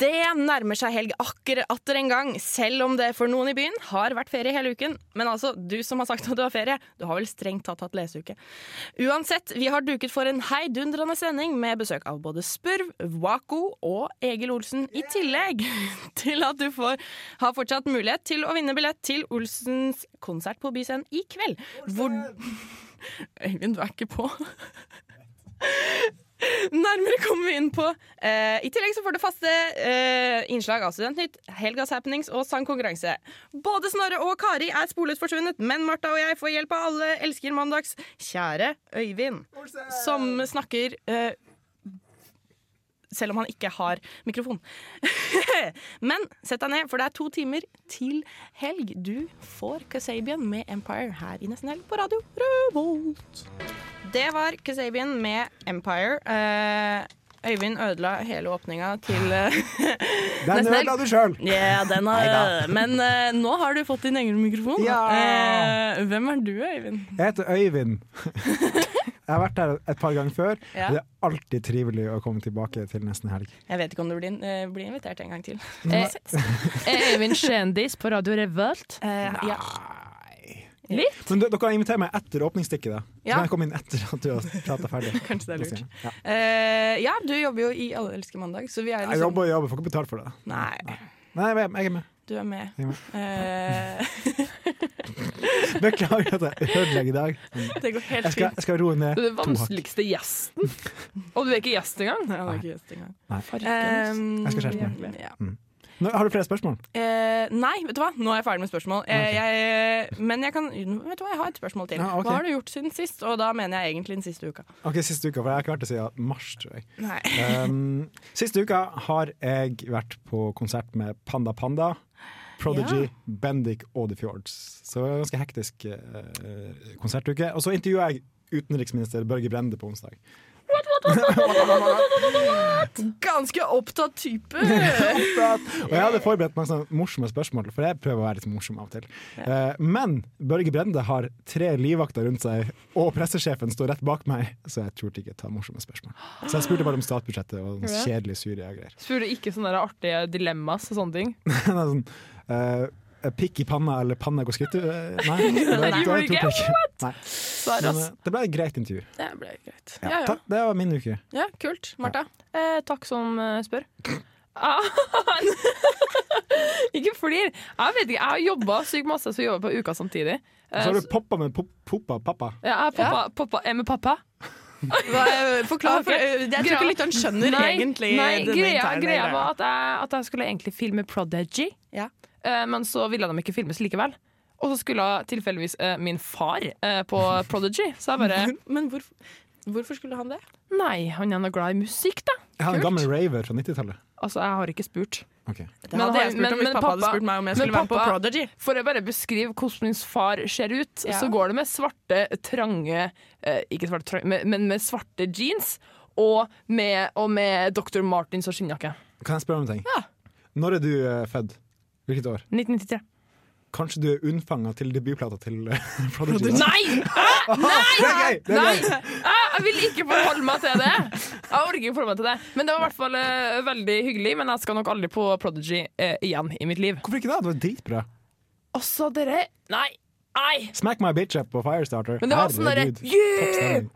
Det nærmer seg helg akkurat atter en gang, selv om det for noen i byen har vært ferie hele uken. Men altså, du som har sagt at du har ferie, du har vel strengt tatt hatt leseuke. Uansett, vi har duket for en heidundrende sending med besøk av både Spurv, Wako og Egil Olsen, i tillegg til at du får, har fortsatt mulighet til å vinne billett til Olsens konsert på Byscenen i kveld. Hvor Øyvind, du er ikke på. Nærmere kommer vi inn på. Eh, I tillegg så får du faste eh, innslag av Studentnytt, Helgas happenings og sangkonkurranse. Både Snorre og Kari er sporløst forsvunnet, men Martha og jeg får hjelp av alle elsker mandags kjære Øyvind, som snakker eh, selv om han ikke har mikrofon. Men sett deg ned, for det er to timer til helg. Du får Kasabian med Empire her i Nesten Helg på radio Revolt. Det var Kasabian med Empire. Uh, Øyvind ødela hele åpninga til uh, Den ødela du sjøl! Yeah, den men uh, nå har du fått din egen mikrofon. Ja. Hvem er du, Øyvind? Jeg heter Øyvind. Jeg har vært der et par ganger før. Ja. Det er alltid trivelig å komme tilbake til nesten helg. Jeg vet ikke om du blir, uh, blir invitert en gang til. Eh, Er Øyvind kjendis på Radio Revolt? Uh, ja. Litt? Men dere har invitert meg etter åpningsstikket, da. Så Ja. kan jeg komme inn etter at du har prata ferdig. Kanskje det er lurt. Ja. Uh, ja, du jobber jo i Alle elsker mandag, så vi er liksom Jeg jobber og jobber, får ikke betalt for det. Nei, Nei, jeg er med. Du er med. Jeg er. Eh, Beklager at jeg ødelegger i dag. det går helt Jeg skal, jeg skal roe ned Du er den vanskeligste gjesten. Og du er ikke gjest engang? Nei, ikke gjest engang. Nei. Um, Jeg skal skjerpe meg. Ja. Nå, har du flere spørsmål? Eh, nei, vet du hva? Nå er jeg ferdig med spørsmål. Eh, jeg, men jeg kan Vet du hva, jeg har et spørsmål til. Ah, okay. Hva har du gjort siden sist? Og da mener jeg egentlig den siste uka. Ok, Siste uka, for jeg har ikke vært det siden mars, tror jeg. Nei. Um, siste uka har jeg vært på konsert med Panda Panda, Prodigy, Ja. Bendik og The Fjords. Så det var en ganske hektisk uh, konsertuke. Og så intervjua jeg utenriksminister Børge Brende på onsdag. Ganske opptatt type! Og jeg hadde forberedt meg sånne morsomme spørsmål, for jeg prøver å være litt morsom av og til. Eh, men Børge Brende har tre livvakter rundt seg, og pressesjefen står rett bak meg, så jeg turte ikke ta morsomme spørsmål. Så jeg spurte bare om statsbudsjettet og kjedelige kjedelig Syria-greier. Spurte ikke sånne artige dilemmas og sånne ting? Er sånn, eh, Pikk i panna eller panna går skritt uh, Nei, det, det, Nei, gjorde det. Nei. Men, eh, det ble et greit intervju. Det ble greit. Ja, Ja, ja. takk, det var min uke. ja kult. Martha? Eh, takk som eh, spør. Ah, ikke flir. Jeg vet ikke, jeg har jobba sykt masse, så jeg jobber på uka samtidig. Eh, så har du poppa med pop, poppa pappa. ja, jeg poppa, pappa, er med pappa. Eh, forklar, for eh, jeg tror ikke lytteren skjønner Nei, egentlig nei, greia greia. var at jeg, at jeg skulle egentlig filme Prodigy, Ja. Eh, men så ville de ikke filmes likevel. Og så skulle tilfeldigvis eh, min far eh, på Prodigy, så jeg bare Men hvorfor, hvorfor skulle han det? Nei, han er nå glad i musikk, da. Jeg har en gammel raver fra 90-tallet. Altså, jeg har ikke spurt. Okay. Det Men hadde jeg spurt men- om hvis men pappa, hadde spurt meg om jeg skulle pappa, være på Prodigy. For å bare beskrive hvordan min far ser ut, Ja. så går det med svarte, trange eh, Ikke svarte, trange, men- men med svarte jeans. Og med, og med Dr. Martins og skinnjakke. Kan jeg spørre om en ting? Ja. Når er du eh, født? Hvilket år? 1993. Kanskje du er unnfanga til debutplata til eh, Prodigy? Nei! Det er gøy! Det er Nei! gøy. Jeg vil ikke forholde meg til det. Jeg orker ikke forholde meg til det Men det var i hvert fall eh, veldig hyggelig. Men jeg skal nok aldri på Prodigy eh, igjen i mitt liv. Hvorfor ikke det? Det var dritbra. Altså, dere Nei! Nei! Smack my bitch up på Firestarter. Men det var sånn derre Yeah!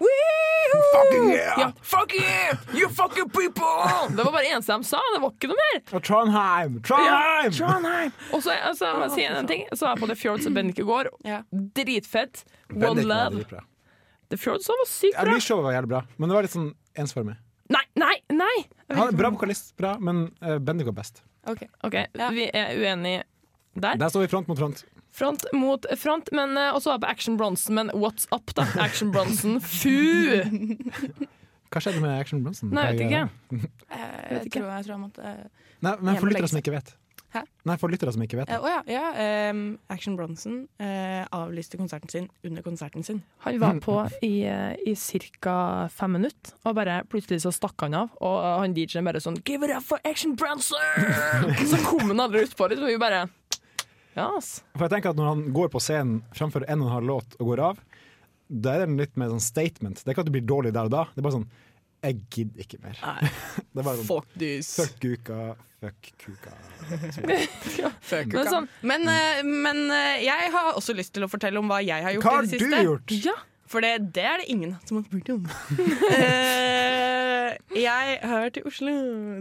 Fucking yeah! Ja, fuck yeah! You fucking people! Det var bare eneste de sa. Det var ikke noe mer. Og Trondheim! Trondheim! Trondheim! Og så altså, må jeg si en ting Så er jeg på The Fjords og Bendik i går. Ja. Dritfett. One love. The Fjords var sykt Ja, bra. Lysshowet var jævlig bra, men det var litt sånn ensformig. Nei, nei, nei! Han er bra vokalist, bra, men uh, Bendik var best. Ok. okay. Ja. vi er uenige Der. Der står vi front mot front. Front mot front, men uh, også var jeg på Action Bronson, men what's up, da? Action Bronson, fu! Hva skjedde med Action Bronson? Nei, jeg vet ikke. Jeg, vet jeg, ikke. tror, jeg tror jeg måtte uh, Nei, men Jeg for lyttere som ikke vet. Hæ? Nei, for lyttere som ikke vet. Å ja. ja um, Action Bronson eh, avlyste konserten sin under konserten sin. Han var på i, eh, i ca. fem minutter, og bare plutselig så stakk han av. Og eh, han DJ-en bare sånn 'Give it up for Action Bronson!' så kom han aldri utpå det, så vi bare Ass. For jeg tenker at Når han går på scenen framfor en og en halv låt og går av, da er det litt mer sånn statement. Det er ikke at du blir dårlig der og da. Det er bare sånn Jeg gidder ikke mer. Nei. Det er bare sånn Fuck this. Fuck kuka, fuck kuka. Men sånn, Men, eh, men eh, jeg har også lyst til å fortelle om hva jeg har gjort Hva i har du gjort? ja. For det, det er det ingen som har spurt om. uh, jeg har vært i Oslo.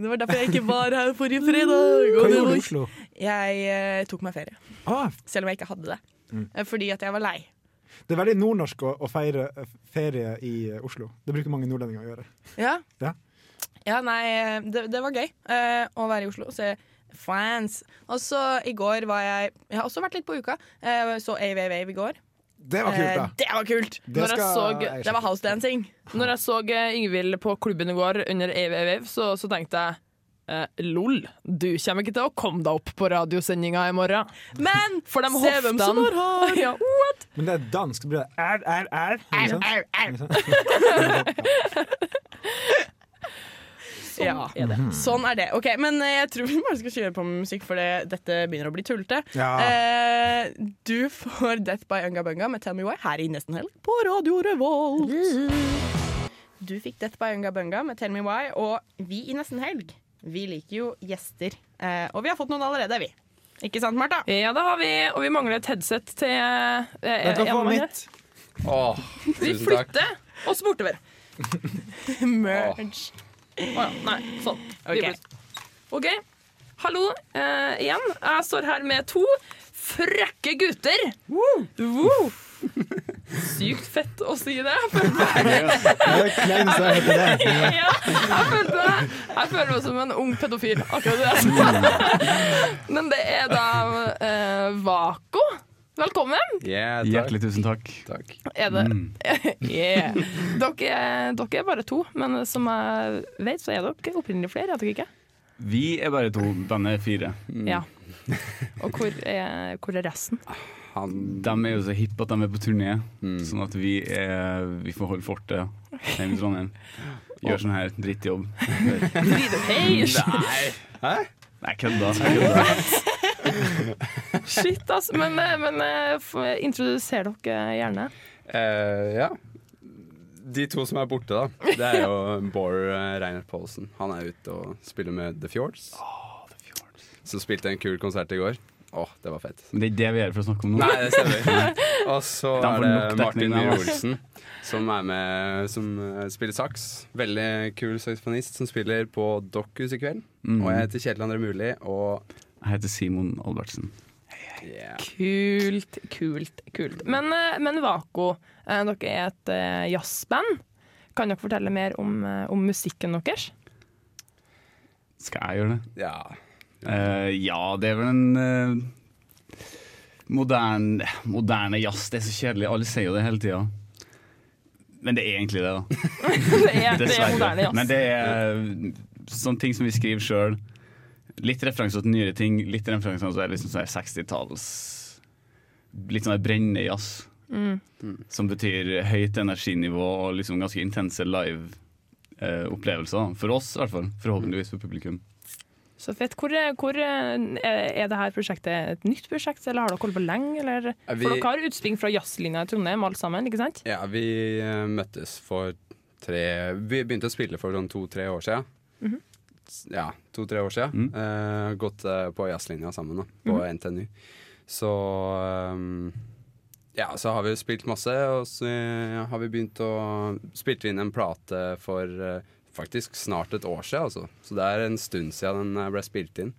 Det var derfor jeg ikke var her forrige fredag. Hva gjorde du i Oslo? Jeg uh, tok meg ferie, Ah, selv om jeg ikke hadde det. Mm. Eh, Fordi at jeg var lei. det er veldig nordnorsk å, å feire ferie i Oslo. Det bruker mange nordlendinger å gjøre. Ja, Ja. ja nei, det, det var gøy uh, å være i Oslo Så se fans. Og så i går var jeg Jeg har også vært litt på uka. Eh, så Ave Ave i går. Det var kult, da. Eh, det var kult! Det Når jeg så- jeg Det var housedancing. Når jeg så eh, Yngvild på klubben i går under Ave, så, så tenkte jeg eh, lol, du kommer ikke til å komme deg opp på radiosendinga i morgen. Men For de se hvem som er her! Ja, what? Men det er dansk. Det blir er, er, er. Sant? Au, au. Ikke sant? Sånn Ja. er det. Sånn er det. Ok, Men eh, jeg tror vi bare skal kjøre på med musikk, for det, dette begynner å bli tullete. Ja. Eh, du får Death by Unga Bunga med Tell Me Why her i Nesten Helg på Radio Revolt. Du fikk Death by Unga Bunga med Tell Me Why, og vi i Nesten Helg vi liker jo gjester. Eh, og vi har fått noen allerede, vi. Ikke sant, Martha? Ja, det har vi, og vi mangler et headset til eh, Jeg kan få mitt. Åh, Vi tusen takk. flytter oss bortover. Merge. Å ja, nei, sånn. Okay. Ok. Hallo eh, igjen. Jeg står her med to frekke gutter. Woo! Sykt fett å si det. Jeg føler meg, ja, jeg føler meg, jeg føler meg som en ung pedofil. Akkurat det. Men det er da eh, Vako. Velkommen. Yeah, takk. Hjertelig tusen takk. takk. Er det Mm. yeah. dere, dere er bare to, men som jeg vet, så er dere opprinnelig flere. Er dere ikke? Vi er bare to, bandet er fire. Ja. Og hvor er, hvor er resten? Han De er jo så hippe at de er på turné, Mm. sånn at vi, er, vi får holde fortet hjemme i Trondheim. Gjør sånn her drittjobb. Hei! Nei, Hæ? kødda. Jeg kødda. Shit, altså. Men, eh, men eh, introduser dere gjerne. Uh, Ja. De to som er borte, da, det er jo Bård Reinert Paulsen. Han er ute og spiller med The Fjords. Oh, The Fjords. Som spilte en kul konsert i går. Åh, det var fett. Men det er det vi gjør for å snakke om nå. Nei, det stemmer. Og så er det Martin Myhre. Olsen, som er med Som spiller saks. Veldig kul saksofonist som spiller på Dokkhus i kveld. Mm. Og jeg heter Kjetil André Murli, og Jeg heter Simon Albertsen. yeah. Kult, kult, kult. Men, eh, men Vako, eh, dere er et eh, jazzband. Kan dere fortelle mer om, om musikken deres? Skal jeg gjøre det? ja. Uh, ja, det er vel en uh, moderne, moderne jazz. Det er så kjedelig. Alle sier jo det hele tida. Men det er egentlig det, da. Det er, det er moderne jazz. Men det er sånne ting som vi skriver sjøl. Litt referanser til nyere ting, litt referanser til liksom sånn 60-talls Litt sånn brennende jazz. Mm. Som betyr høyt energinivå og liksom ganske intense live-opplevelser. for oss, i hvert fall. Forhåpentligvis for publikum. Så fett. Hvor, hvor eh, er dette prosjektet et nytt prosjekt, eller har dere holdt på lenge? Eller? For vi- dere har utspring fra jazzlinja i Trondheim, alle sammen, ikke sant? Ja, vi eh, møttes for tre Vi begynte å spille for sånn to-tre år siden. Mhm. S- Ja, to-tre år siden. Mm. Uh, gått uh, på jazzlinja sammen da, på NTNU. Så um, Ja, så har vi jo spilt masse, og så har vi begynt å Spilte inn en plate for uh, faktisk snart et år siden, altså. Så det er en stund siden den ble spilt inn.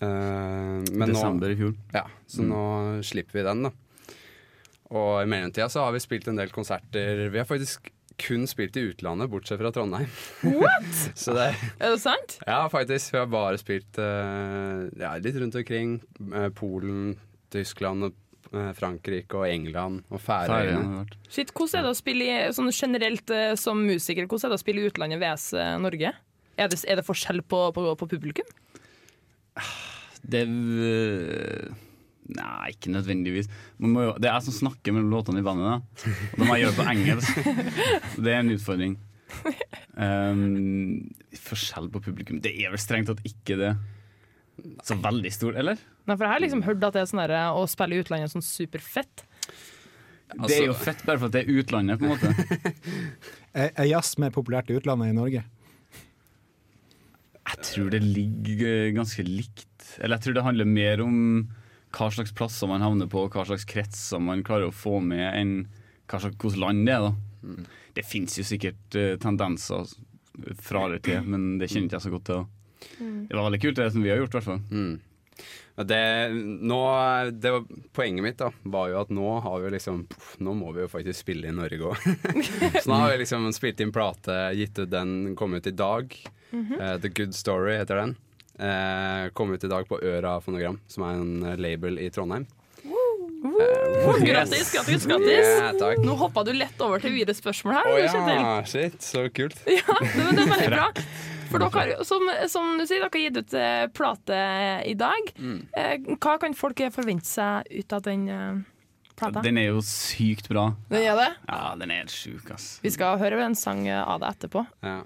Men Desember i fjor. ja, så Mm. nå slipper vi den, da. Og i mellomtida så har vi spilt en del konserter. Vi har faktisk kun spilt i utlandet, bortsett fra Trondheim. What? Så det, Er det sant? ja, faktisk. Vi har bare spilt uh, ja, litt rundt omkring. Uh, Polen, Tyskland, eh, Frankrike og England og Færøyene. Shit, hvordan er det å spille i, sånn generelt som musiker, hvordan er det å spille i utlandet VS Norge? Er det, er det forskjell på, på, på publikum? Det Nei, ikke nødvendigvis. Man må jo, det er jeg som snakker mellom låtene i bandet, da. Og det må jeg gjøre det på engelsk. Det er en utfordring. Um, forskjell på publikum Det er vel strengt tatt ikke det. Så veldig stor, eller? Nei, for Jeg har liksom hørt at det er sånn der, å spille i utlandet er sånn superfett. det er jo fett bare for at det er utlandet, på en måte. Er, er jazz mer populært i utlandet enn i Norge? Jeg tror det ligger ganske likt. Eller jeg tror det handler mer om hva slags plasser man havner på, hva slags kretser man klarer å få med, enn hvilket land det er. da. Det fins jo sikkert uh, tendenser fra eller til, men det kjenner ikke jeg så godt til. da. Det var veldig kult, det som vi har gjort, i hvert fall. Mm. Det, nå, det var, poenget mitt da var jo at nå har vi liksom puff, Nå må vi jo faktisk spille i Norge òg. Så nå har vi liksom spilt inn plate, gitt ut den, kom ut i dag. Eh, The Good Story heter den. Eh, kom ut i dag på Øra Fonogram, som er en eh, label i Trondheim. Oh, Grattis, grattis, grattis! Yeah. Nå hoppa du lett over til videre spørsmål her. Å Kjetil. ja, shit, så kult. Ja, det, det er veldig bra. For dere har som, som du sier, dere har gitt ut eh, plate i dag. Mm. Eh, hva kan folk forvente seg ut av den eh, plata? Den er jo sykt bra. Den er det? Ja, den er helt sjuk, ass. Vi skal høre en sang av det etterpå, Ja.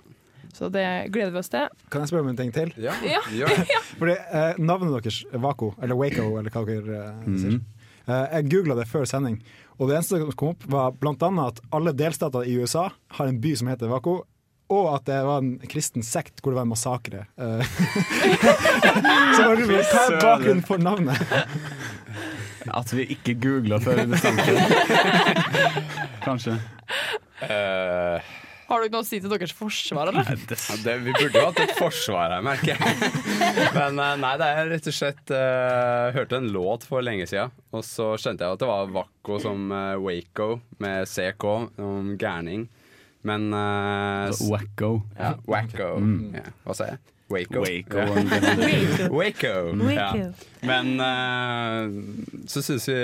Så det gleder vi oss til. Kan jeg spørre om en ting til? Ja, Ja. ja. Fordi eh, Navnet deres, Vako, eller Waco, eller hva dere eh, sier. Eh, jeg googla det før sending, og det eneste som kom opp, var blant annet at alle delstater i USA har en by som heter Vako Og at det var en kristen sekt hvor det var en massakre. Eh, Så Hva er bakgrunnen for navnet? At vi ikke googla før vi bestemte. Kanskje. Eh, Har dere noe å si til deres forsvar, eller? Nei, det, vi burde jo hatt et forsvar her, merker jeg. Men eh, nei, det er rett og slett uh, Hørte en låt for lenge siden, og så skjønte jeg at det var Vakko som uh, Waco med CK, om gærning. Men uh, Wacko. ja, Wacko. Ja, hva sa jeg? Waco. Waco. Waco. Waco. Ja. Men uh, så syns vi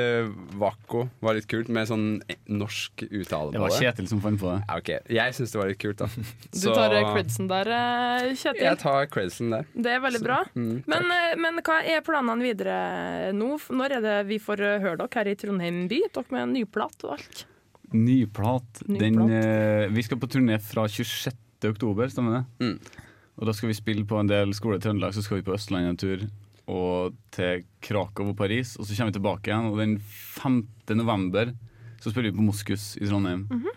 Waco var litt kult, med sånn norsk uttale Det Det var. Kjetil som fant på det. Ja, ok, Jeg syns det var litt kult, da. Du tar eh, credsen der, eh, Kjetil. Jeg tar credsen der. Det er veldig bra. Mm, Men, men hva er planene videre nå? Når er det vi får høre dere her i Trondheim by? Dere med en ny plat og alt. Ny plat. Ny Den, plat. Uh, vi skal på turné fra 26. oktober, stemmer det? Mm. Og da skal vi spille på en del skoler i Trøndelag, så skal vi på Østlandet en tur. Og til Krakow og Paris, og så kommer vi tilbake igjen. Og den 5. november så spiller vi på Moskus i Trondheim. Mhm.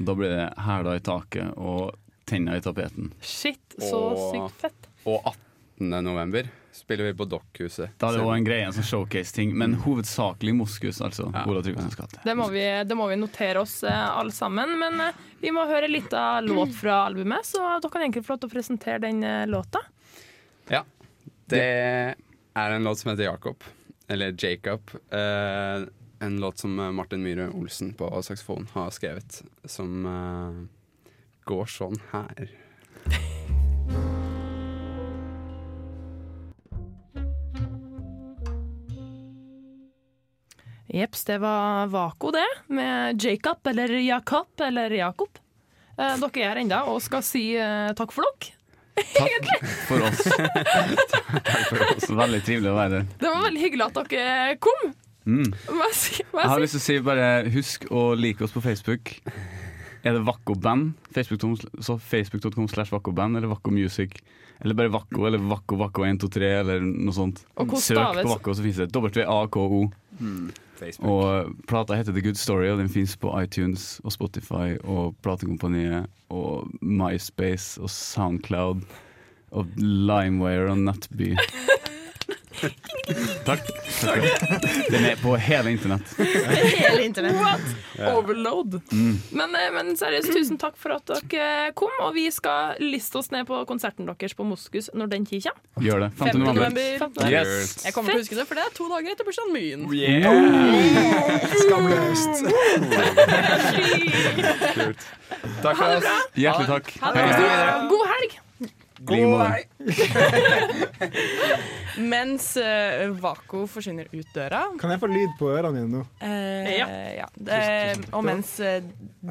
Og da blir det hæler i taket og tenner i tapeten. Shit, så Og- sykt fett. Og 18. november spiller vi på Dokkhuset. Da er det òg en greie, en sånn showcase-ting, men hovedsakelig Moskus, altså. Ja. Ola Tryggvasons gate. Det må, vi, det må vi notere oss eh, alle sammen. Men eh, vi må høre litt av låt fra albumet, så dere kan egentlig få lov til å presentere den eh, låta. Ja. Det er en låt som heter Jakob. Eller Jacob. Eh, en låt som Martin Myhre Olsen på saksofon har skrevet, som eh, går sånn her. Jeps, det var Vako, det. Med Jacob, eller Jakob, eller Jakob. Eh, dere er her ennå og skal si eh, takk for dere. Takk for oss. Takk for oss. Veldig trivelig å være her. Det var veldig hyggelig at dere kom. Mm. Hva, jeg si, hva Jeg har si. lyst til å si bare husk å like oss på Facebook. Er det Vakko Band? Facebook.com Facebook slash Vakko Band eller Vakko Music. Eller bare Vakko eller Vakko Vakko 123 eller noe sånt. Og Søk på Vakko, så finnes det W-A-K-O. Facebook. Og plata heter The Good Story, og den finnes på iTunes og Spotify og Platekompaniet og MySpace og Soundcloud og Limewire og Nettby. Takk. Den er på hele internett. Hele internett. Overload. Mm. Men, eh, men seriøst, tusen takk for at dere kom, og vi skal liste oss ned på konserten deres på Moskus når den tid kommer. Gjør det. 5. 5. november. november. Yes. Jeg kommer til å huske det, for det er to dager etter bursdagen min. Skamløst. Takk for oss. Hjertelig takk. Ha det. bra. God helg! I vei! Mens uh, Vako forsvinner ut døra. Kan jeg få lyd på ørene mine nå? Eh, Ja. ja. Det, og mens uh,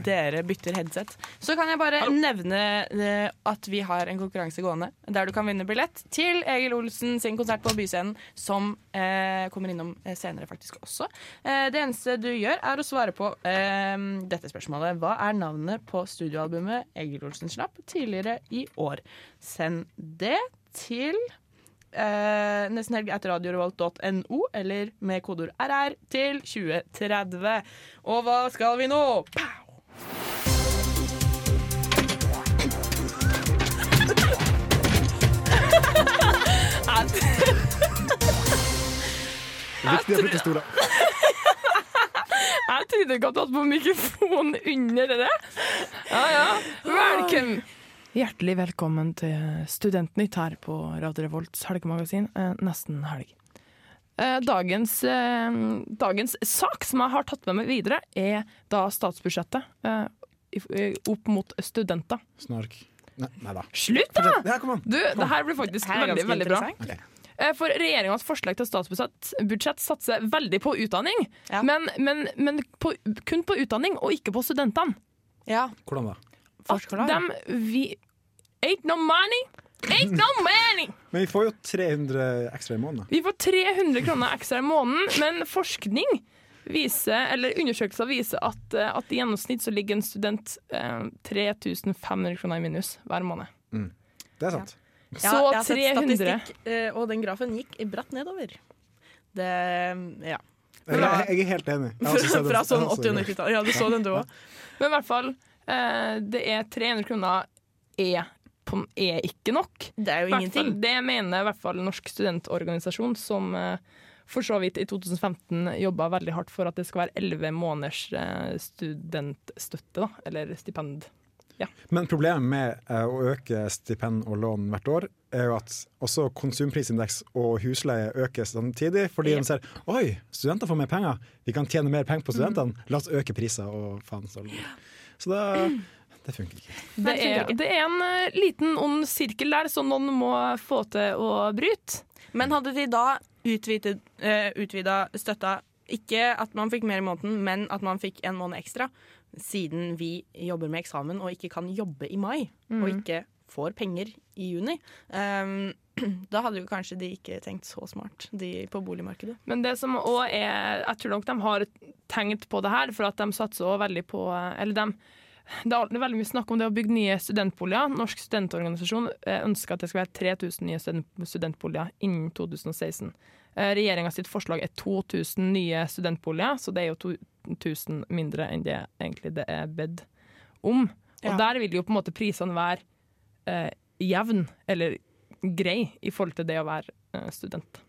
dere bytter headset, så kan jeg bare nevne uh, at vi har en konkurranse gående der du kan vinne billett til Egil Olsen sin konsert på Byscenen, som eh, kommer innom eh, senere faktisk også. Eh, det eneste du gjør, er å svare på eh, dette spørsmålet. Hva er navnet på studioalbumet Egil Olsen slapp tidligere i år? Send det til eh, nesten helg etter radiorevolt.no, eller med kodeord RR til 2030. Og hva skal vi nå? Pow! Viktig å stoler. Jeg trodde ikke at du hadde på mikrofonen under det. Ja, ja. Velkommen. Hjertelig velkommen til Studentnytt her på Radio Revolts helgemagasin, eh, nesten helg. Eh, dagens, eh, dagens sak som jeg har tatt med meg videre, er da statsbudsjettet eh, opp mot studenter. Snark. Nei, nei da. Slutt, da! Ja, kom an. Du, det her blir faktisk Her er veldig, veldig bra. interessant. Eh, For regjeringas forslag til statsbudsjett satser veldig på utdanning, Ja. men, men, men på, kun på utdanning og ikke på studentene. Ja, Hvordan da? At de vi Ain't no money! Ain't no money! Men vi får jo 300 ekstra i måneden. Vi får 300 kroner ekstra i måneden, men forskning viser, eller undersøkelser viser at, eh, at i gjennomsnitt så ligger en student eh, 3500 kroner i minus hver måned. Det er sant. Ja, Så jeg har sett 300 statistikk, eh, og den grafen gikk bratt nedover. Det Ja. Jeg, jeg, jeg er helt enig. Fra sånn Jeg har også 80- og det. 90-tallet. Ja, du så den du òg. Men i hvert fall, det er 300 kroner er, på, er ikke nok. Det er jo ingenting. Det mener i hvert fall Norsk studentorganisasjon, som eh, for så vidt i 2015 jobba veldig hardt for at det skal være 11 måneders eh, studentstøtte, da, eller stipend. Men problemet med eh, å øke stipend og lån hvert år, er jo at også konsumprisindeks og husleie øker samtidig, fordi Ja. de ser oi, studenter får mer penger, vi kan tjene mer penger på studentene, la oss øke priser og faen så Så det, Det funker ikke. Det er, det er en uh, liten ond sirkel der som noen må få til å bryte. Men hadde de da utvidet, uh, utvida støtta ikke at man fikk mer i måneden, men at man fikk en måned ekstra, siden vi jobber med eksamen og ikke kan jobbe i mai, Mm. og ikke får penger i juni, um, da hadde jo kanskje de ikke tenkt så smart, de på boligmarkedet. Men det som også er Jeg tror nok de har tenkt på det her, for at de satser også veldig på Eller de det er veldig mye snakk om det å bygge nye studentboliger. Norsk studentorganisasjon eh, ønsker at det skal være 3000 nye studentboliger innen 2016. Regjeringa sitt forslag er 2000 nye studentboliger, så det er jo 2000 mindre enn det egentlig det er bedt om. Og Ja. der vil jo på en måte prisene være eh, jevn, eller grei, i forhold til det å være student. student.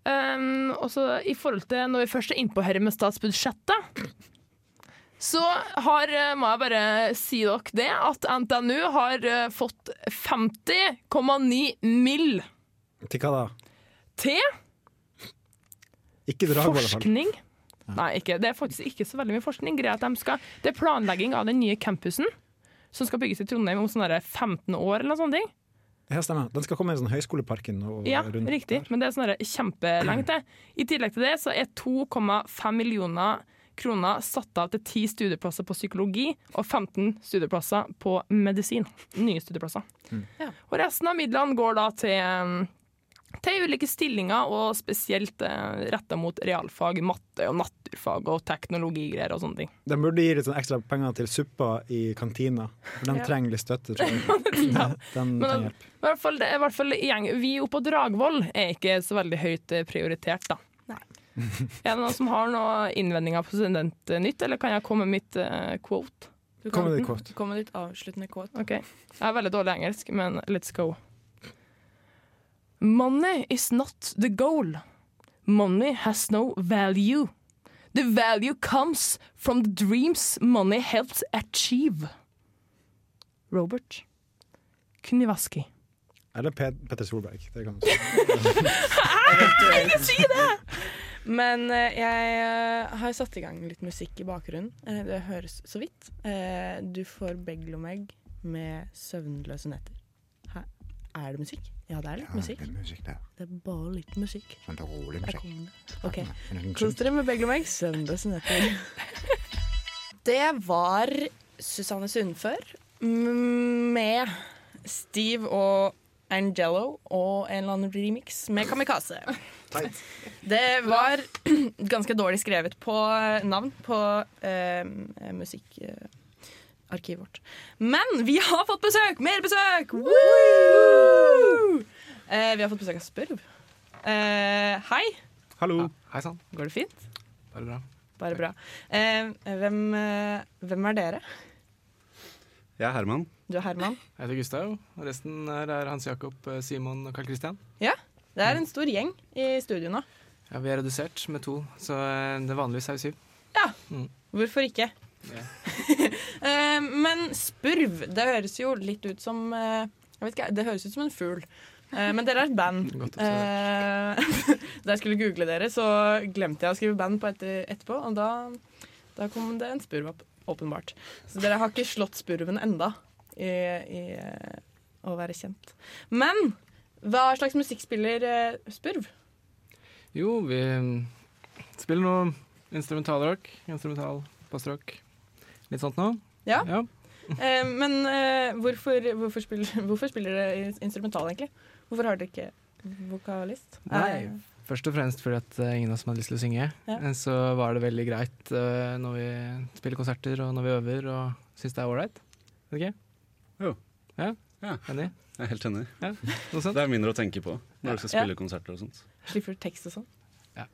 Um, og så i forhold til Når vi først er innpå her med statsbudsjettet, så har, eh, må jeg bare si dere det, at NTNU har eh, fått 50,9 mill. Til hva da? til fall. forskning. Nei, ikke, det er faktisk ikke så veldig mye forskning. De skal, det er planlegging av den nye campusen, som skal bygges i Trondheim om sånn 15 år eller noe sånt. Ja, stemmer. Den skal komme i sånn Høyskoleparken og Ja, rundt riktig. der. Men det er sånn kjempelangt, det. I tillegg til det så er 2,5 millioner kroner satt av til 10 studieplasser på psykologi og 15 studieplasser på medisin. Nye studieplasser. Ja. Og resten av midlene går da til, til ulike stillinger, og spesielt eh, retta mot realfag, matte og naturfag og teknologigreier og sånne ting. De burde gi litt sånn ekstra penger til suppa i kantina. For de Ja. trenger litt støtte, tror jeg. Ja, de Men trenger hjelp. i hvert fall, det er i hvert fall gjeng. Vi oppe på Dragvoll er ikke så veldig høyt eh, prioritert, da. Nei. Er det noen som har noen innvendinger på Studentnytt, eller kan jeg komme med mitt eh, quote? Du kan ditt komme med ditt avsluttende quote. Okay. Jeg er veldig dårlig engelsk, men let's go. Money is not the goal. Money has no value. The value comes from the dreams money helps achieve. Robert Kunivaski. Eller Pet Petter Solberg. Det kan Ikke si det! Men eh, jeg eh, har satt i gang litt musikk i bakgrunnen. Eh, det høres så vidt. Du får Beglomeg med 'Søvnløse netter'. Er det musikk? Ja, det er litt musikk. musikk det. Det er bare litt musikk. Sånn rolig er rolig musikk. OK. musikk. Kos dere med søndag søndag. netter'. Det var Susanne Sundfør med Steve og Angelo og en eller annen remix med Kamikaze. Det var ganske dårlig skrevet på eh, navn på eh, musikkarkivet vårt. Men vi har fått besøk! Mer besøk! Woo! Eh, vi har fått besøk av Spurv. Eh, hei. Hallo. Hei sann. Går det fint? Bare bra. Bare bra. Eh, hvem, eh, hvem er dere? Jeg er Herman. Du er Herman. Jeg heter Gustav, og resten her er Hans Jakob, eh, Simon og Carl Christian. Ja, det er en stor gjeng i studio nå. Ja, vi er redusert med to, så det vanligvis er vi syv. Ja, Hvorfor ikke? Ja. Eh, men spurv, det høres jo litt ut som eh, Jeg vet ikke, Det høres ut som en fugl. Eh, men dere er et band. Da jeg skulle google dere, så glemte jeg å skrive band på etter, etterpå, og da, da kom det en spurv opp, åpenbart. Så dere har ikke slått spurven enda i, i å være kjent. Men hva slags musikk spiller spurv? Jo, vi mm, spiller noe instrumentalrock, instrumental bassrock. Litt sånt noe. Ja. Ja. Eh, men eh, hvorfor, hvorfor, spiller, hvorfor spiller dere instrumental, egentlig? Hvorfor har dere ikke vokalist? Nei, Eh, først og fremst fordi at eh, ingen av oss hadde lyst til å synge. Ja. Så var det veldig greit eh, når vi spiller konserter og når vi øver og syns det er ålreit. Ikke? Jo. Ja? Ja. Enig? Jeg er helt enig. Ja. Noe sånt? Det er mindre å tenke på når du skal Ja. spille konserter og sånt. slipper du tekst og sånn? Ja.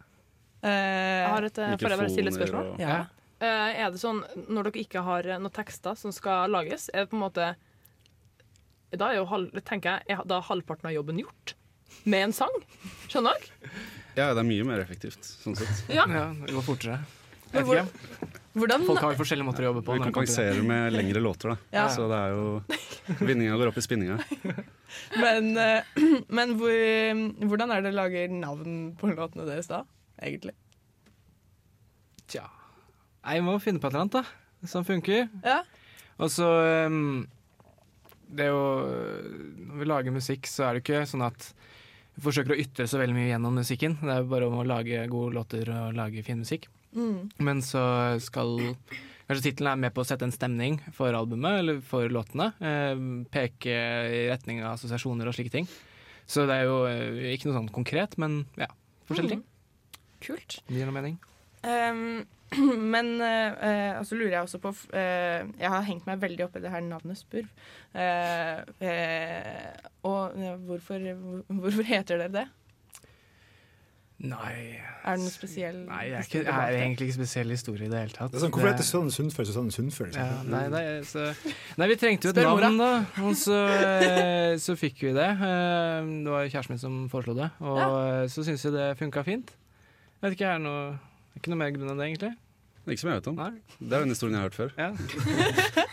Eh, Jeg har et, får jeg bare stille et spørsmål? og- ja. Eh, er det sånn, Når dere ikke har noen tekster som skal lages, er det på en måte Da er jo halv, tenker jeg, er da halvparten av jobben gjort? Med en sang? Skjønner dere? Ja, det er mye mer effektivt, sånn sett. Ja. Ja, det går fortere. Jeg hvor- vet ikke. Hvordan Folk har jo forskjellige måter å jobbe på. Vi kompenserer med lengre låter, da. Ja. Så det er jo Vinninga går opp i spinninga. Men, eh, men hvor, hvordan er det dere lager navn på låtene deres da, egentlig? Tja. Nei, vi må finne på et eller annet, da. Som funker. Ja. Og så um, Det er jo Når vi lager musikk, så er det ikke sånn at vi forsøker å ytre så veldig mye gjennom musikken. Det er jo bare om å lage gode låter og lage fin musikk. Mm. Men så skal Kanskje tittelen er med på å sette en stemning for albumet eller for låtene. Eh, peke i retning av assosiasjoner og slike ting. Så det er jo eh, ikke noe sånn konkret, men ja, forskjellige ting. Kult. Det gir noe mening. Um, men eh, uh, så lurer jeg også på uh, Jeg har hengt meg veldig opp i det her navnet Spurv. Eh, uh, og uh, hvorfor, hvorfor heter dere det? Nei Er det noe spesiell Nei, jeg er, ikke, jeg er egentlig ikke spesiell historie i det hele tatt. Det er sånn, hvorfor heter Susanne Sundfør Susanne Sundfør? ja, nei, nei, så, nei, vi trengte jo et Spør navn, da. Og så, eh, så fikk vi det. Eh, Det var kjæresten min som foreslo det, og ja. så syns jeg det funka fint. Jeg vet ikke, er det noe, ikke noe mer grunn enn det, egentlig. Ikke som jeg vet om. Nei. Det er den historien jeg har hørt før. Ja.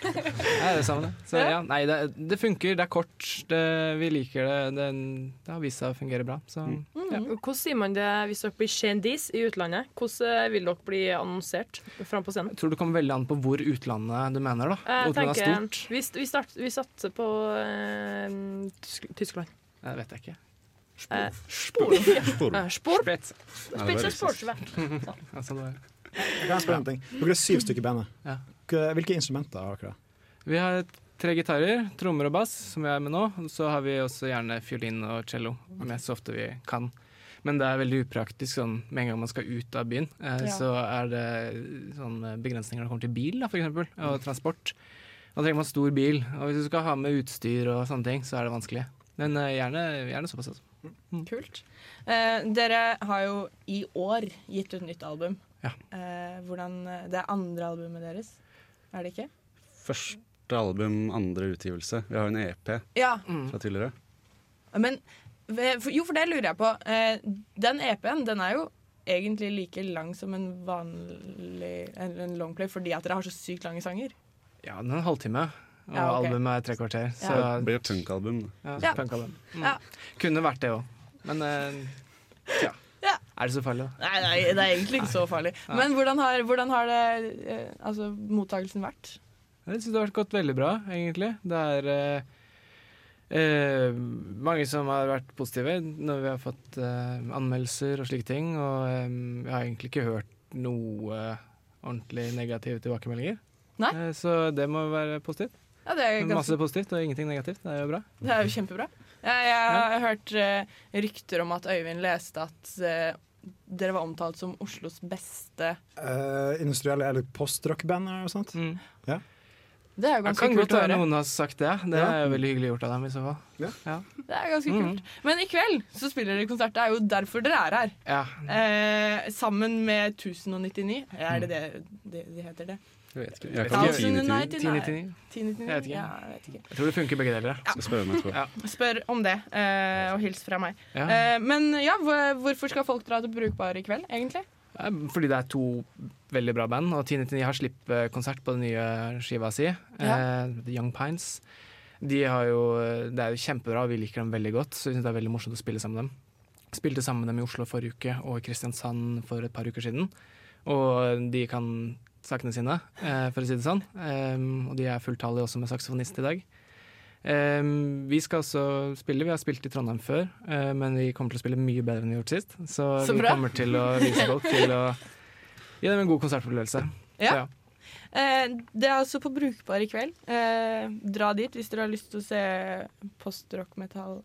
Nei, det er det samme, det. Så, ja, nei, det, det funker, det er kort, det, vi liker det. Det, det har vist seg å fungere bra. Så Mm. ja. Hvordan sier man det hvis dere blir kjendis i utlandet? Hvordan eh, vil dere bli annonsert fram på scenen? Jeg tror det kommer veldig an på hvor utlandet du mener, da. Jeg Utlandet er tenker, stort. vi, vi, start, vi satser på øh, Tyskland. Det vet jeg ikke. Eh, Spor. Spor. eh, Spor. Spitzer riktig. Sportsvett. Sånn det. Jeg kan spørre om en ting. Dere er syv stykker i bandet. Hvilke instrumenter har dere? Vi har tre gitarer, trommer og bass, som vi er med nå. Så har vi også gjerne fiolin og cello, med så ofte vi kan. Men det er veldig upraktisk sånn med en gang man skal ut av byen. Eh, Ja. Så er det sånn begrensninger når det kommer til bil, da, for eksempel, og transport. Da trenger man stor bil, og hvis du skal ha med utstyr og sånne ting, så er det vanskelig. Men eh, gjerne, gjerne såpass. Altså. Kult. Eh, dere har jo i år gitt ut nytt album. Ja. Eh, hvordan, det er andre albumet deres, er det ikke? Første album, andre utgivelse. Vi har jo en EP Ja. fra tidligere. Men Jo, for det lurer jeg på. Eh, den EP-en den er jo egentlig like lang som en vanlig en, en longplay fordi at dere har så sykt lange sanger. Ja, den er en halvtime. Og Ja, okay. albumet er tre kvarter. Så Ja. Det blir punkalbum. ja, Ja. punkalbum. Mm. Ja. Kunne vært det òg. Men uh. Ja. Er det så farlig, da? Nei, nei, det er egentlig ikke så farlig. Men hvordan har, hvordan har det eh, altså, mottakelsen vært? Jeg synes det har gått veldig bra, egentlig. Det er uh, eh, mange som har vært positive når vi har fått eh, anmeldelser og slike ting. Og eh, jeg har egentlig ikke hørt noe ordentlig negative tilbakemeldinger. Nei. Så det må være positivt. Ja, det er Masse positivt og ingenting negativt. Det er jo bra. Det er jo kjempebra. Jeg, jeg har hørt uh, rykter om at Øyvind leste at uh, dere var omtalt som Oslos beste uh, industrielle eller postrock-band eller noe sånt. Mm. Det er jo ganske kult å høre. Kan godt noen har sagt det. Det Ja. er veldig hyggelig gjort av dem i så fall. Det er ganske Mm. kult. Men i kveld så spiller dere konsert. Det er jo derfor dere er her. Ja. Eh, sammen med 1099. Er det det de, de heter det? Jeg vet ikke. Jeg Jeg kan ikke. ikke 1099. 1099. 1099? Jeg vet ikke. Ja, jeg vet ikke. Jeg tror det funker begge deler. Skal spørre meg. Ja. Spør om det, uh, og hils fra meg. Ja. Uh, men ja, hvorfor skal folk dra til Brukbar i kveld, egentlig? Fordi det er to veldig bra band, og 1099 har slippkonsert på den nye skiva si, eh, The Young Pines. De har jo, det er jo kjempebra, og vi liker dem veldig godt, så vi synes det er veldig morsomt å spille sammen med dem. Spilte sammen med dem i Oslo forrige uke og i Kristiansand for et par uker siden. Og de kan sakene sine, eh, for å si det sånn. Um, og de er fulltallige også med saksofonist i dag. Um, vi skal også spille. Vi har spilt i Trondheim før, eh, men vi kommer til å spille mye bedre enn vi har gjort sist. Så, Så vi kommer til å vise folk til å gi dem en god konsertopplevelse. Ja. Så ja. Eh, det er altså på Brukbar i kveld. Eh, dra dit hvis dere har lyst til å se post-rock-metall.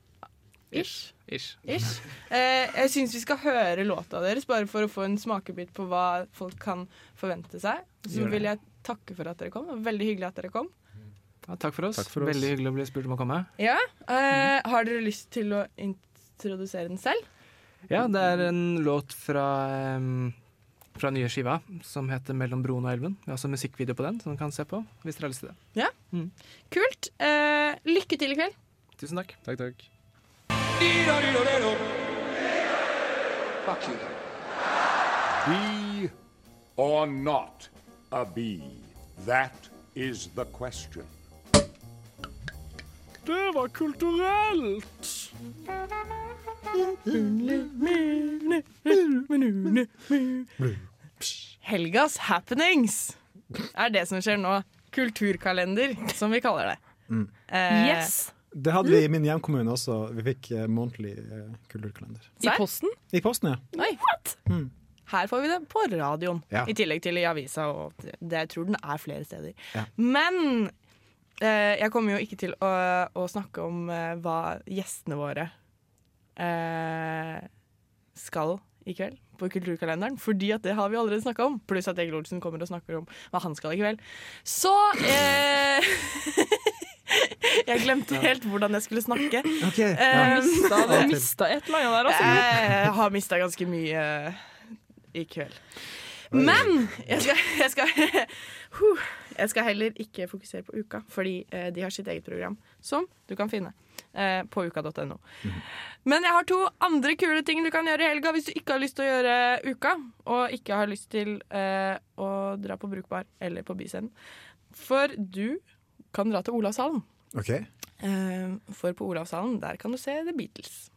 Ish. Ish. Ish. Eh, jeg syns vi skal høre låta deres, bare for å få en smakebit på hva folk kan forvente seg. Så vil jeg takke for at dere kom. Veldig hyggelig at dere kom. Ja, takk for oss. Takk for oss. Veldig hyggelig å bli spurt om å komme. Ja, eh, Har dere lyst til å introdusere den selv? Ja, det er en låt fra, um, fra nye skiva som heter 'Mellom broen og elven'. Vi har også musikkvideo på den, som du kan se på hvis dere har lyst til det. Kult. Eh, lykke til i kveld. Tusen takk. Takk, takk. Be or not a bee? That is the question. Det var kulturelt! Helgas happenings er det som skjer nå. Kulturkalender, som vi kaller det. Eh, Yes! Det hadde vi i min hjemkommune også. Vi fikk eh, månedlig eh, kulturkalender. I posten? I posten, ja. Oi, Her får vi det på radioen, Ja. i tillegg til i avisa. Og det, det, jeg tror den er flere steder. Ja. Men eh, jeg kommer jo ikke til å, å snakke om eh, hva gjestene våre eh, skal i kveld på Kulturkalenderen, fordi at det har vi allerede snakka om. Pluss at Egil Olsen kommer og snakker om hva han skal i kveld. Så eh, Jeg glemte helt hvordan jeg skulle snakke. Ok, Eh, Mista, du mista et eller annet der, også. jeg har mista ganske mye i kveld. Men jeg skal, jeg, skal, jeg skal heller ikke fokusere på uka, fordi eh, de har sitt eget program, som du kan finne eh, på uka.no. Men jeg har to andre kule ting du kan gjøre i helga hvis du ikke har lyst til å gjøre uka, og ikke har lyst til eh, å dra på Brukbar eller på Byscenen. For du kan dra til Olavshallen. Ok. Eh, for på Olavshallen der kan du se The Beatles.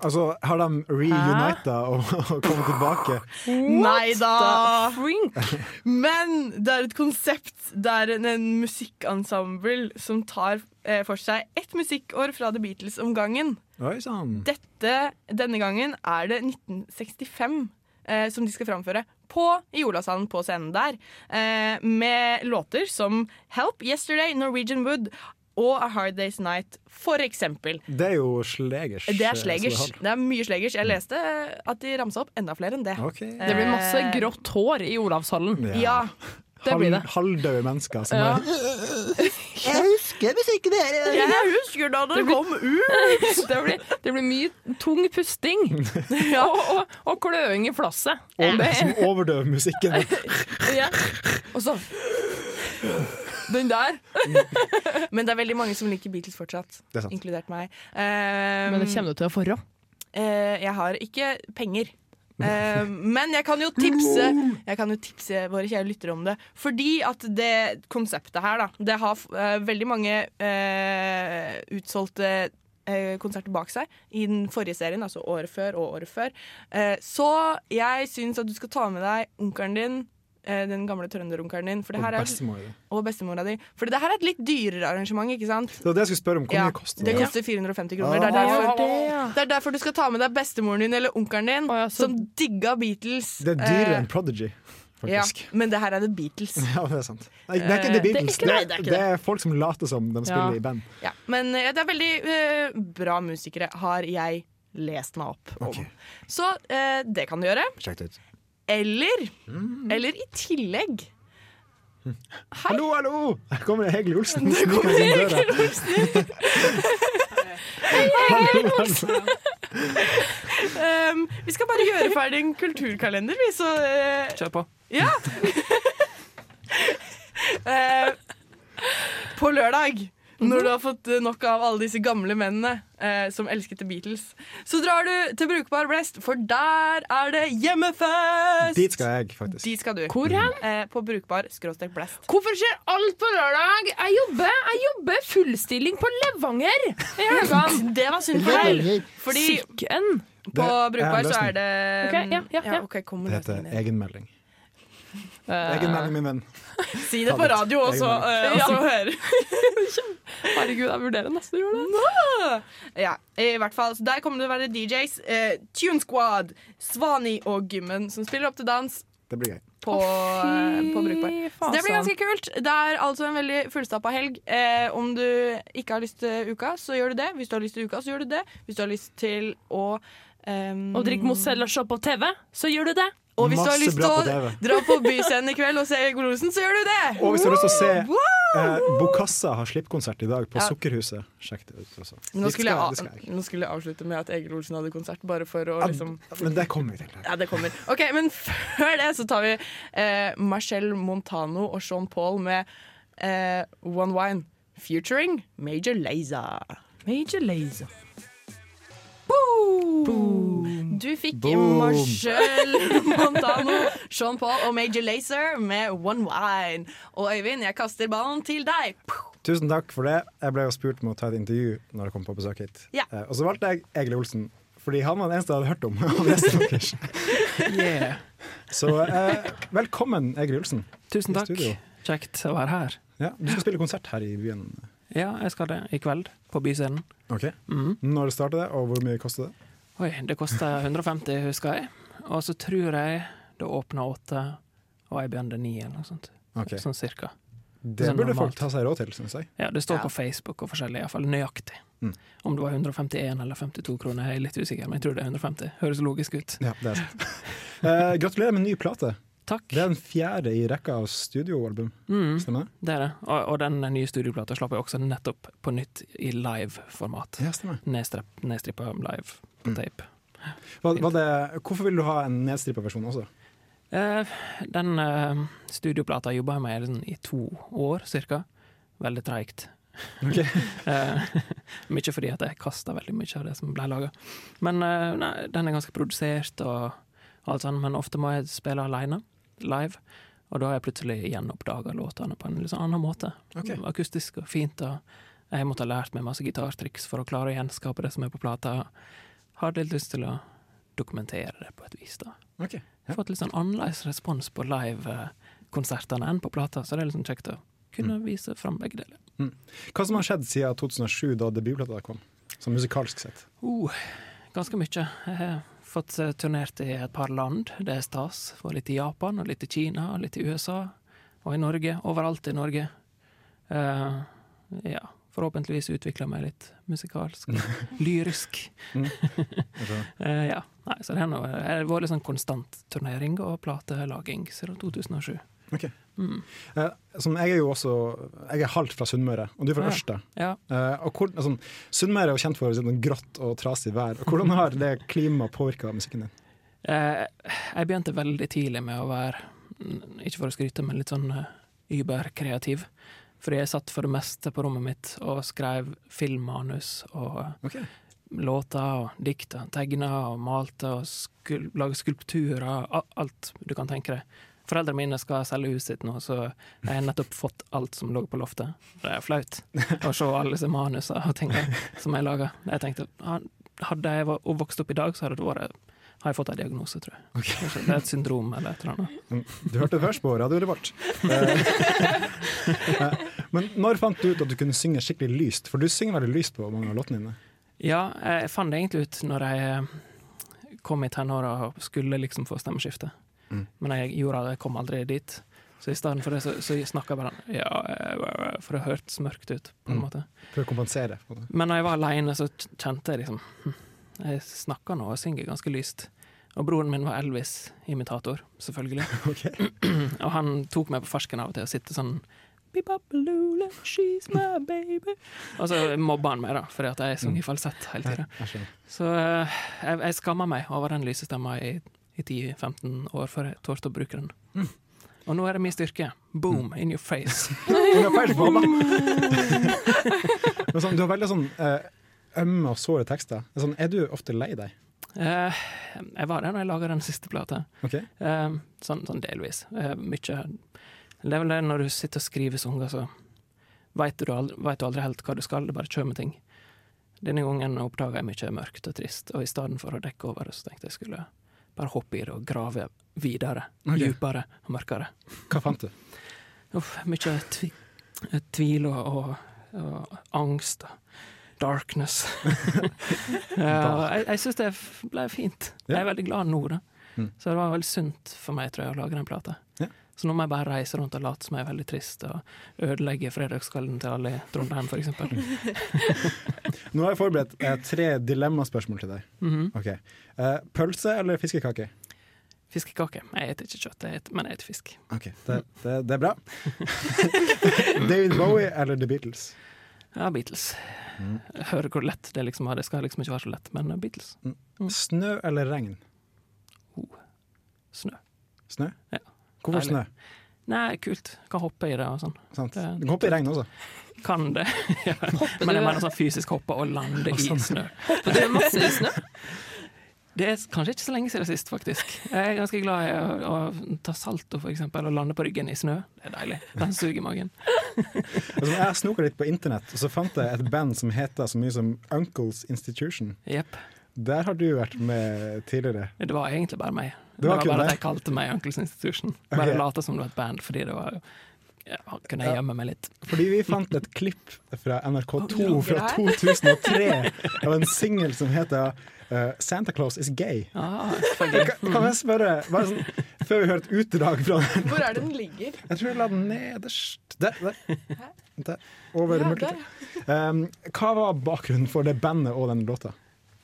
Altså, har de reunita og, og kommet tilbake? Nei da! Men det er et konsept der en, en musikkensemble som tar eh, for seg ett musikkår fra The Beatles om gangen. Oi sånn. Dette, denne gangen er det 1965 eh, som de skal framføre. På, I Olavshallen på scenen der. Eh, med låter som Help, Yesterday, Norwegian Wood og A Hard Day's Night, for eksempel. Det er jo slegers. Det er eh, slegers. det er mye slegers. Jeg leste at de ramsa opp enda flere enn det. Okay. Det blir masse Eh, grått hår i Olavshallen. Ja. Det blir det. Halv- Halvdøde mennesker som Ja. er Jeg husker musikken her! Jeg husker da det kom ut! Det blir, det blir mye tung pusting og, og, og kløing i flasset. Og Det, Som overdøver musikken. ja. Og så Den der. Men det er veldig mange som liker Beatles fortsatt, Det er sant. inkludert meg. Um, Men det kommer du til å få råd. eh, jeg har ikke penger. Uh, men jeg kan jo tipse Jeg kan jo tipse våre kjære lyttere om det. Fordi at det konseptet her, da Det har uh, veldig mange uh, utsolgte konserter bak seg i den forrige serien, altså året før og året før. Eh, så jeg syns at du skal ta med deg onkelen din, den gamle trønderunkeren din, for det her er, bestemora di. og bestemora di. For det her er et litt dyrere arrangement, ikke sant? Det var det jeg skulle spørre om. Hvor Ja, mye koster det det? koster 450 kroner. Det er, Ah. derfor, det, ja. det er derfor du skal ta med deg bestemoren din eller onkelen din, Å, ja, så- som digga Beatles. Det er dyrere Eh, enn Prodigy, ja, men det her er The Beatles. Ja, det er sant. Nei, det er ikke The The det er Beatles. ikke det, det er det er folk som later som de spiller Ja. i band. Ja, men eh, det er veldig uh, bra musikere, har jeg lest meg opp om. Okay. Så uh, det kan du gjøre. Sjekk det ut. Eller, Mm. eller i tillegg Hei. Hallo, hallo! Her kommer Hegel Olsen. Det kommer kommer Olsen. Hei, Egil Olsen. Um, vi skal bare gjøre ferdig en kulturkalender, vi, så uh, Kjør på. Ja! uh, på lørdag, når du har fått eh, nok av alle disse gamle mennene eh, som elsket The Beatles, så drar du til Brukbar Blest, for der er det hjemmefest! Dit skal jeg, faktisk. Dit skal du. Hvor hen? Eh, på Brukbar skråstrek Blest. Hvorfor skjer alt på lørdag? Jeg jobber, jeg jobber fullstilling på Levanger i helgene. Det var synd for deg. Fordi Sikken. på Brukbar så er det okay, ja, ja, ja. ok, kom Det heter løsningen er Egenmelding, min venn. Si det på radio, og så, eh, og så hør. herregud, jeg vurderer nesten å gjøre det. Ja, i hvert fall. Så der kommer det å være DJs. Eh, Tune Squad, Svani og Gymmen som spiller opp til dans Det blir gøy. på, eh, på Brukbar. Så det blir ganske kult. Det er altså en veldig fullstappa helg. Eh, om du ikke har lyst til uka, så gjør du det. Hvis du har lyst til uka, så gjør du det. Hvis du har lyst til å um, Å drikke Mozell og se på TV, så gjør du det. Og hvis du har lyst til å dra på Byscenen i kveld og se Egil Olsen, så gjør du det! Og hvis du har lyst til å se Wow! eh, Bokassa har slippkonsert i dag på Ja. Sukkerhuset, sjekk det ut også. Nå skulle, skal- jeg, skal jeg. nå skulle jeg avslutte med at Egil Olsen hadde konsert, bare for å Ja, liksom Men det kommer vi til. Ja, det kommer. Ok, Men før det så tar vi eh, Marcel Montano og Sean Paul med eh, One Wine featuring Major Lazer. Major Lazer. Du fikk Boom. Marcel Montano, Sean Paul og Major Lazer med One Wine. Og Øyvind, jeg kaster ballen til deg. Tusen takk for det. Jeg ble jo spurt om å ta et intervju når jeg kom på besøk hit. Ja. Eh, og så valgte jeg Egil Olsen, fordi han var den eneste jeg hadde hørt om. Yeah. Så eh, velkommen, Egil Olsen. Tusen takk. Kjekt å være her. Ja, du skal spille konsert her i byen. Ja, jeg skal det i kveld, på Byscenen. Ok. Mm. Når starter det, og hvor mye koster det? Oi, det koster 150, husker jeg. Og så tror jeg det åpner åtte, og jeg begynner ni, eller noe sånt. Okay. Sånn cirka. Det Sånn burde normalt. folk ta seg råd til, syns jeg. Ja, det står Ja. på Facebook og forskjellig, iallfall nøyaktig. Mm. Om det var 151 eller 52 kroner, jeg er litt usikker, men jeg tror det er 150. Høres logisk ut. Ja, det er sant. Eh, gratulerer med ny plate. Takk. Det er den fjerde i rekka av studioalbum. Mm, Stemmer det? det er det. Og, og den nye studioplata slapp jeg også nettopp på nytt i live-format. Ja. Nedstrippa live på Mm. tape. Var, var det, hvorfor vil du ha en nedstrippa versjon også? Eh, den eh, studioplata jobba jeg med liksom, i to år, cirka. Veldig treigt. Okay. Eh, mye fordi at jeg kasta veldig mye av det som ble laga. Men eh, nei, den er ganske produsert og alt sånt, men ofte må jeg spille aleine, live. Og da har jeg plutselig gjenoppdaga låtene på en litt sånn annen måte. Okay. Akustisk og fint. Og jeg måtte ha lært meg masse gitartriks for å klare å gjenskape det som er på plata. Har litt lyst til å dokumentere det på et vis, da. Okay. Ja. fått litt sånn annerledes respons på live-konsertene enn på plata, så det er sånn kjekt å kunne Mm. vise fram begge deler. Hva som har skjedd siden 2007, da debutplata kom? Sånn musikalsk sett. Uh, ganske mye. Jeg fått eh, turnert i et par land, det er stas. Var litt i Japan, og litt i Kina, og litt i USA, og i Norge. Overalt i Norge. Uh, ja, forhåpentligvis utvikla meg litt musikalsk. Lyrisk. Mm. Eh, ja. Nei, så det har vært litt sånn konstant turnering og platelaging siden 2007. ok. Mm. Eh, som jeg er jo også Jeg er halvt fra Sunnmøre, og du er fra Ja. Ørsta. Ja. Eh, og hvor, altså, Sunnmøre er jo kjent for sånn grått og trasig vær. Og hvordan har det klimaet påvirka musikken din? Eh, jeg begynte veldig tidlig med å være, ikke for å skryte, men litt sånn überkreativ. Fordi jeg satt for det meste på rommet mitt og skrev filmmanus og okay. låter og dikter tegna og malte og skul laga skulpturer. Alt du kan tenke deg. Foreldrene mine skal selge huset sitt nå, så jeg har nettopp fått alt som lå på loftet. Det er flaut å se alle disse manusene og tingene som jeg laga. Jeg tenkte ah, hadde jeg vokst opp i dag, så hadde det vært har jeg fått en diagnose, tror jeg. Kanskje Det er et syndrom eller et eller annet. Du hørte det først på Radio Revolt. Eh, Men når fant du ut at du kunne synge skikkelig lyst? For du synger veldig lyst på mange av låtene dine. Ja, jeg fant det egentlig ut når jeg kom i tenåra og skulle liksom få stemmeskifte. Mm. Men jeg gjorde det, jeg kom aldri dit. Så i stedet for det så, så snakka jeg bare ja, for det hørtes mørkt ut, på en Mm. måte. For å kompensere. Men når jeg var aleine, så kjente jeg liksom hm, Jeg snakker nå og synger ganske lyst. Og broren min var Elvis-imitator, selvfølgelig. og han tok meg på fersken av og til og sitte sånn Lula, she's my baby. Og så mobba han meg, da, fordi at jeg sang i falsett hele tida. Så eh, jeg, jeg skamma meg over den lysestemma i, i 10-15 år før jeg torde å bruke den. Og nå er det min styrke. Boom, in your face. Du har face. Sånn, du har veldig sånn eh, ømme og såre tekster. Er Sånn, er du ofte lei deg? Uh, jeg var det når jeg laga den siste plata. Okay. Uh, sånn, sånn delvis. Uh, mykje Det er vel det når du sitter og skriver sanger, så veit du, aldri- vet du aldri helt hva du skal, det bare kommer ting. Denne gangen oppdaga jeg mye mørkt og trist, og i stedet for å dekke over det, så tenkte jeg skulle bare hoppe i det og grave videre, Okay. dypere og mørkere. Hva fant du? Uff, mye tvi tvil og, og, og angst darkness. ja, jeg jeg syns det ble fint. Jeg er veldig glad nå, da. Mm. Så det var veldig sunt for meg, tror jeg, å lage den plata. Ja. Så nå må jeg bare reise rundt og late som jeg er veldig trist, og ødelegge fredagskvelden til alle i Trondheim, eksempel. Nå har jeg forberedt eh, tre dilemmaspørsmål til deg. Mm -hmm. okay. Eh, pølse eller fiskekake? Fiskekake. Jeg spiser ikke kjøtt, jeg et- men jeg spiser fisk. Ok, det, det, det er bra. David Bowie eller The Beatles? Ja, Beatles. Mm. Hører hvor lett det liksom er. Det skal liksom ikke være så lett, men Beatles. Beatles. Snø eller regn? Snø. Snø? Ja. Hvorfor Deilig. snø? Nei, kult. Kan hoppe i det og sånn. Sant. Det- Du kan hoppe i regn også. Kan det. ja. Men jeg mener sånn fysisk hoppe og lande i snø. Hopper du masse i snø? Det er kanskje ikke så lenge siden sist, faktisk. Jeg er ganske glad i å, å ta salto, eksempel, og lande på ryggen i snø. Det er deilig. Den suger magen. Altså, jeg snoka litt på internett, og så fant jeg et band som heter så mye som Uncles Institution. Yep. Der har du vært med tidligere. Det var egentlig bare meg. Det Det var var, bare at jeg kalte meg Uncles Institution. Bare okay. late som det var et band, fordi det var ja, Kunne jeg gjemme meg litt. Fordi vi fant et klipp fra NRK2 Å, fra 2003 av en singel som heter uh, 'Santa Claus Is Gay'. Ah, kan, kan jeg spørre, bare sånn, før vi hører et utdrag fra den Hvor er det den ligger? Jeg tror jeg la den nederst Der. der. der. Over Ja, mørket. Um, hva var bakgrunnen for det bandet og den låta?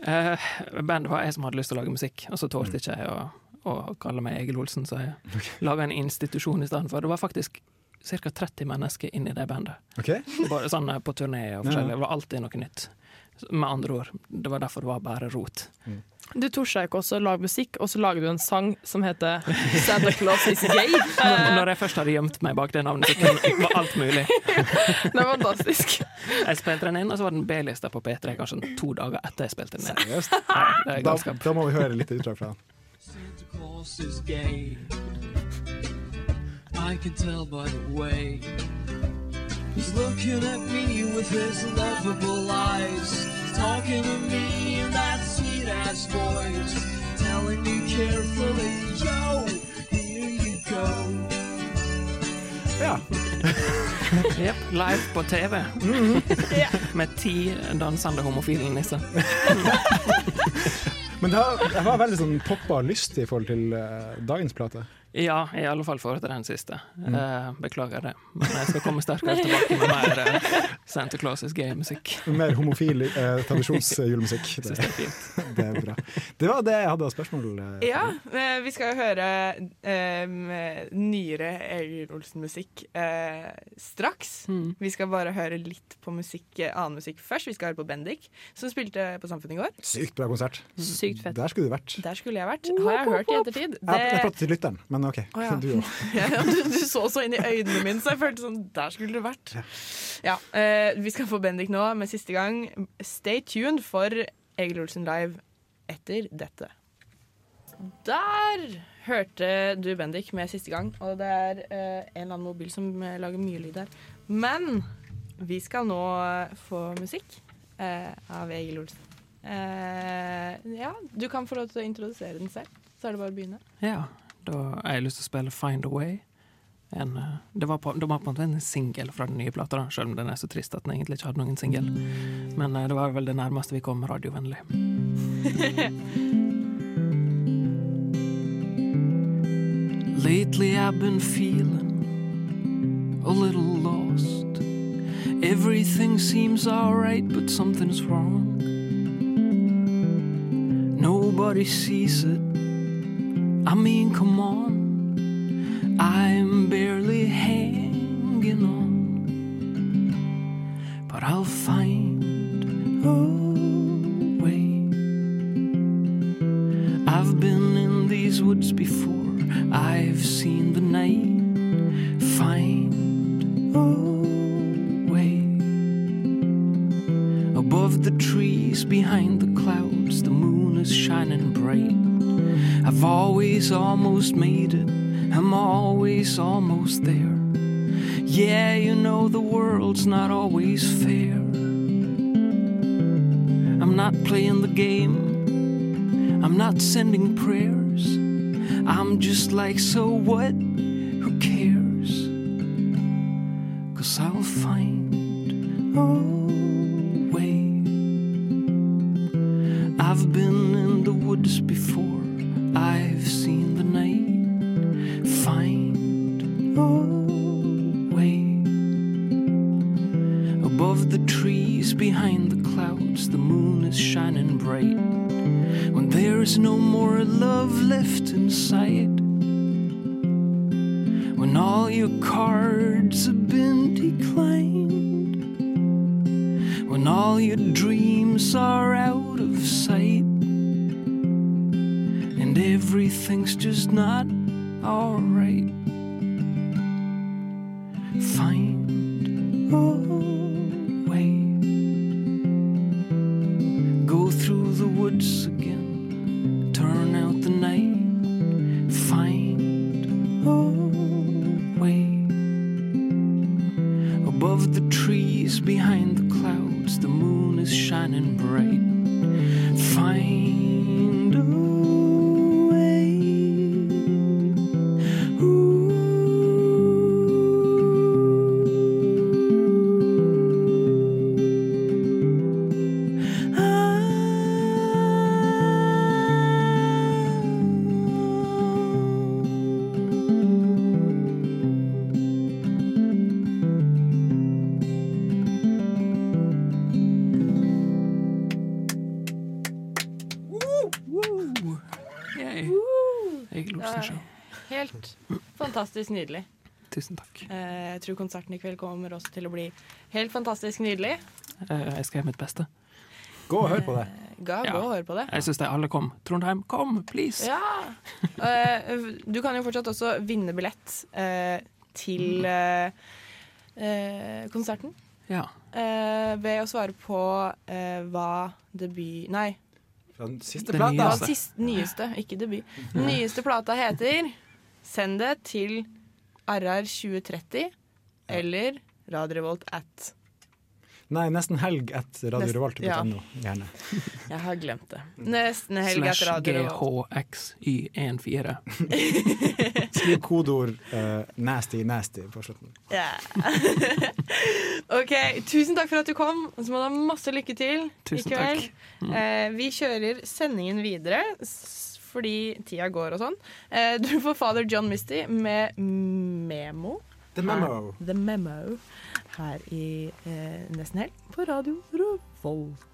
Uh, bandet var jeg som hadde lyst til å lage musikk, og så tålte ikke jeg å, å kalle meg Egil Olsen, så jeg laga en institusjon i stedet for. Det var faktisk ca. 30 mennesker inni det bandet. Okay. Bare sånn eh, på turné og forskjellig. Det var alltid noe nytt. Med andre ord, det var derfor det var bare rot. Du torde ikke også å lage musikk, og så lager du en sang som heter Santa Claus is gay. Når, når jeg først hadde gjemt meg bak det navnet, så kunne, var alt mulig. Det er fantastisk. Jeg spilte den inn, og så var den B-lista på P3 kanskje to dager etter jeg spilte den inn. Seriøst? Ja, Da, da må vi høre litt utdrag fra den. Claus is gay. I can tell by the way he's looking at me with his lovable eyes. Talking to me in that sweet ass voice, telling me carefully, yo, here you go. Ja. Jepp, live på TV. Mm-hmm. Med ti dansende homofile nisser. Men det, var veldig sånn poppa og lystig i forhold til eh, dagens plate. Ja, i alle fall forhold til den siste. Mm. Eh, beklager det. Men jeg skal komme sterkere tilbake med mer eh, Santa Claus is gay-musikk. Mer homofil eh, tradisjonsjulemusikk. Det, det er fint. Det er bra. Det var det jeg hadde av spørsmål. Ja, vi skal høre eh, nyere Egil Olsen-musikk eh, straks. Vi skal bare høre litt på musikk, annen musikk først. Vi skal høre på Bendik, som spilte på Samfunnet i går. Sykt bra konsert. Sykt fett. Der skulle du vært. Der skulle jeg vært. Har jeg hørt i ettertid. Jeg, jeg pratet til lytteren, men OK. Oh, ja. Du òg. Ja, du, du så så inn i øynene mine, så jeg følte sånn Der skulle du vært. Ja, uh, Vi skal få Bendik nå med siste gang. Stay tuned for Egil Olsen live etter dette. Der hørte du Bendik med siste gang, og det er uh, en eller annen mobil som eh, lager mye lyd her. Men vi skal nå få musikk uh, av Egil Olsen. Eh, ja, du kan få lov til å introdusere den selv, så er det bare å begynne. Ja, da har jeg lyst til å spille Find a Way. En, eh, det, var på, det var på en måte en singel fra den nye plata, selv om den er så trist at den egentlig ikke hadde noen singel. Men eh, det var vel det nærmeste vi kom radiovennlig. Lately I've been feeling a little lost. Everything seems alright, but something's wrong. Nobody sees it. I mean, come on. I'm barely hanging on. But I'll find a way. I've been in these woods before. I've seen the night. Find a way. Above the trees, behind always almost made it. I'm always almost there. Yeah, you know the world's not always fair. I'm not playing the game. I'm not sending prayers. I'm just like, so what? Fantastisk nydelig. Tusen takk. Eh, Jeg tror konserten i kveld kommer også til å bli helt fantastisk nydelig. Eh, Jeg skal gjøre mitt beste. Gå og hør på det. Ga, Gå og hør på det. Jeg syns de alle kom. Trondheim, kom, please! Ja! Eh, du kan jo fortsatt også vinne billett eh, til eh, eh, konserten. Ja. Eh, ved å svare på eh, hva debut... Nei. Fra den siste Den plata. Hva sist, nyeste, ikke debut. Den nyeste plata heter Send det til RR2030 eller radiorevolt at Nei, nesten helg at Radio Ja. No, Gjerne. Jeg har glemt det. Nesten helg etter Slash Radio Revolt. GHXY14. Skriv kodeord uh, 'nasty nasty' på slutten. Yeah. OK, tusen takk for at du kom. Og så må du ha masse lykke til Tusen i kveld. takk. Mm. Uh, vi kjører sendingen videre fordi tida går og sånn. Eh, du får Father John Misty med Memo. The Memo. Her, The Memo. Her i eh, Nesten Helg på Radio Revolt.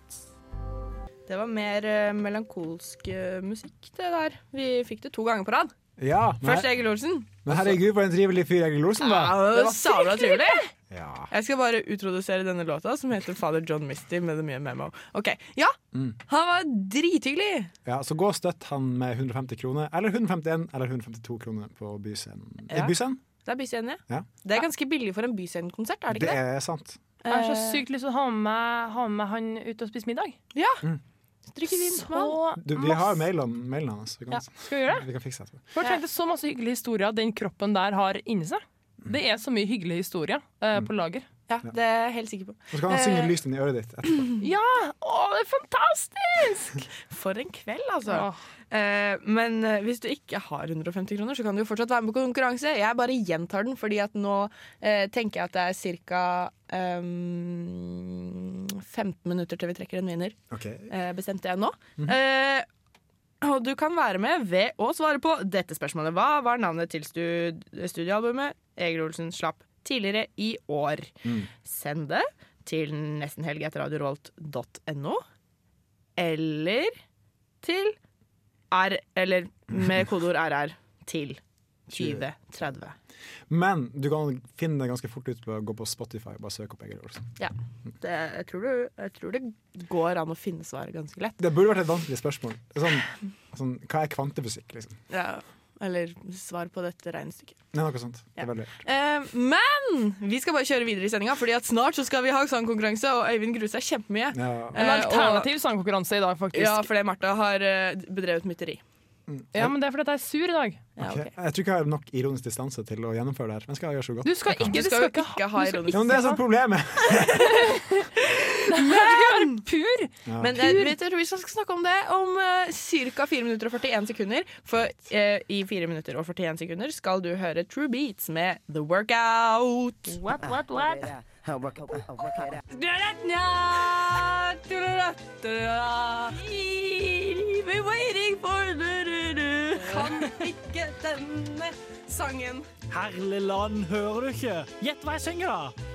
Det var mer eh, melankolsk uh, musikk, det der. Vi fikk det to ganger på rad. Ja, Først Egil Olsen. men herregud, for en trivelig fyr Egil Olsen var. Ja, det var sabla trivelig. Ja. Jeg skal bare utrodusere denne låta, som heter Father John Misty med The Mye Memo. Ok, Ja, Mm. han var drithyggelig! Ja, så gå og støtt han med 150 kroner, eller 151 eller 152 kroner på Byscenen. Ja. Byscenen? Det er Byscenen, ja. Ja. Det er ganske billig for en Byscenen-konsert, er det Det ikke det? er sant. Jeg har så Eh, sykt lyst til å ha med, ha med han ut og spise middag. Ja. Mm. Drikke vin. Du, vi har mailen, mailene hans. Vi kan, Ja, skal vi gjøre det? vi kan fikse det. For så masse hyggelige historier den kroppen der har inni seg. Det er så mye hyggelige historier eh, på lager. Ja, det er jeg helt sikker på. Og så kan han synge lysene i øret ditt etterpå. Ja! Å, det er fantastisk! For en kveld, altså. Eh, men eh, hvis du ikke har 150 kroner, så kan du jo fortsatt være med på konkurranse. Jeg bare gjentar den, fordi at nå eh, tenker jeg at det er ca. 15 minutter til vi trekker en vinner. okay. Eh, bestemte jeg nå. Mhm. eh, og du kan være med ved å svare på dette spørsmålet. Hva var navnet til stud studioalbumet Egil Olsen slapp tidligere i år? Mm. Send det til nestenhelgetradiorolt.no Eller til R, eller med kodeord RR til 2030. Men du kan finne det ganske fort ut på å gå på Spotify. og Bare søke opp Egil Olsen. Ja. Det, jeg, tror du, jeg tror det går an å finne svaret ganske lett. Det burde vært et vanskelig spørsmål. Sånn, sånn, hva er kvantefysikk, liksom? Ja. Eller svar på dette regnestykket. Nei, noe sånt. Ja. er Eh, men vi skal bare kjøre videre i sendinga, Fordi snart så skal vi ha sangkonkurranse, og Øyvind gruer seg kjempemye. Ja. En Eh, alternativ sangkonkurranse i dag, faktisk. ja, fordi Martha har eh, bedrevet mytteri. Ja, men det er fordi jeg er sur i dag. Ja, Ok. ok. Jeg tror ikke jeg har nok ironisk distanse til å gjennomføre det her. Men skal jeg gjøre så godt. Du skal ikke, Du du skal ikke, ha ironisk distanse. Ja, men det er sånn problemet! Men pur! Ja. Men eh, vet dere, vi skal snakke om det om uh, ca. 4 minutter og 41 sekunder. For uh, i 4 minutter og 41 sekunder skal du høre True Beats med The Workout. What, what, what? We're waiting for du-du-du. Kan ikke denne sangen. Herligland, hører du ikke? Gjett hva jeg synger, da!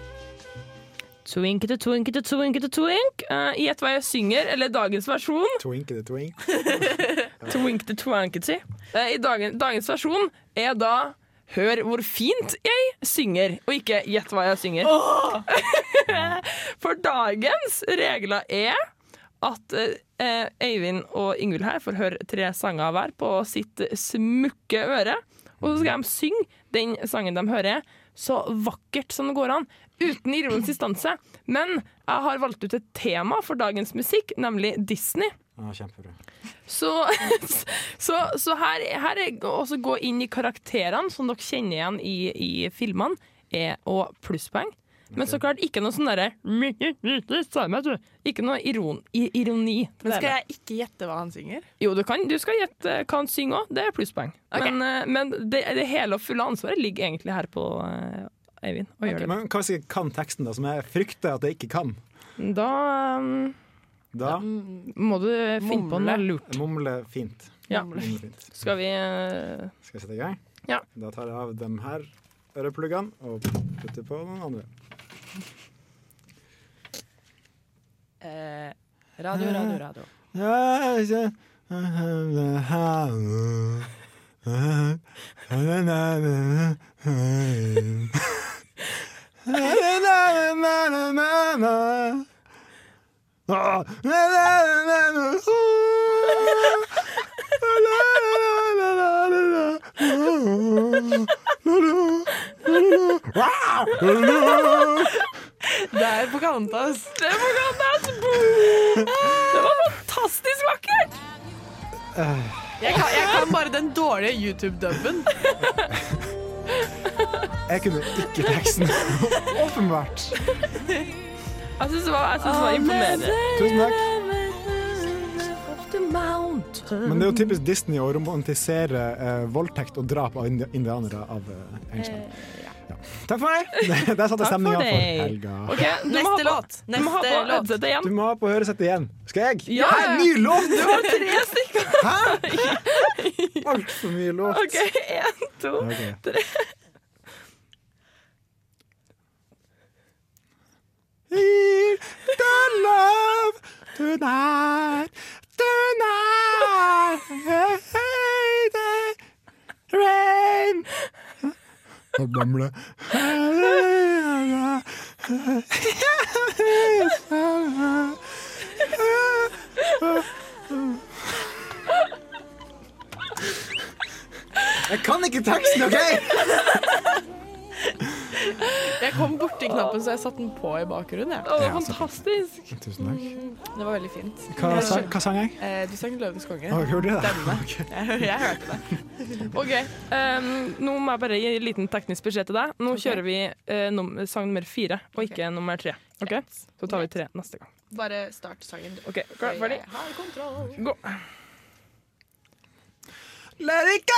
Twinkete, twinkete, twinkete, twink. Uh, Gjett hva jeg synger, eller dagens versjon. Twinkety twink. Twinkete, twankety. Uh, I dagen, dagens versjon er da Hør hvor fint jeg synger, og ikke gjett hva jeg synger. For dagens regler er at eh, Eivind og Ingvild her får høre tre sanger hver på sitt smukke øre. Og så skal de synge den sangen de hører, så vakkert som det går an. Uten ironisk distanse. Men jeg har valgt ut et tema for dagens musikk, nemlig Disney. Ja, kjempebra. Så, så, så her, her er også gå inn i karakterene som dere kjenner igjen i, i filmene, er og plusspoeng. Men så klart ikke noe sånn derre Ikke noe iron, ironi. Men skal jeg ikke gjette hva han synger? Jo, du kan, du skal gjette hva han synger òg. Det er plusspoeng. Okay. Men, eh, men det, det hele og fulle ansvaret ligger egentlig her på eh, Eivind. Okay, Men hva hvis jeg kan teksten, da, som jeg frykter at jeg ikke kan? Da um, Da må du finne på noe lurt. mumle fint. Ja. Mumle fint. Skal vi uh... Skal vi sette i gang? Ja. Da tar jeg av de her ørepluggene og putter på noen andre. Eh, radio, radio, radio. Det er Pocahontas. Det er Pocahontas! Det var fantastisk vakkert! Jeg kan, jeg kan bare den dårlige YouTube-dubben. Jeg kunne ikke teksten. Åpenbart. Jeg syns det det var imponerende. Tusen takk. Men det er jo typisk Disney å romantisere eh, voldtekt og drap av indianere av eh, Engelskmenn. Ja. Takk for meg! Der satte stemninga for helga. Okay, Neste låt. Du må ha på høresettet igjen. Du må ha på høresettet igjen. Skal jeg? Ja, Hæ, ja. ny låt?! Du har tre stykker. Hæ?! Altfor mye låt. OK, én, to, okay. tre. Hear the love tonight, tonight, hey, the rain. Og bamle. Jeg kan ikke teksten, OK? Jeg kom borti knappen, så jeg satte den på i bakgrunnen. Ja. Å, det var Ja, fantastisk. Tusen takk. Mm, Det var veldig fint. Hva, sa, sang, hva sang jeg? Eh, Du sang 'Løvenes konge'. Oh, gjorde du det? Denne. Okay. Jeg, jeg hørte det. OK. Um, nå må jeg bare gi en liten teknisk beskjed til deg. Nå kjører vi uh, num sang nummer fire, og ikke nummer tre. Ok? Så tar vi tre neste gang. Bare start sangen. OK, klar, ferdig? Jeg har kontroll. Gå. Let it go!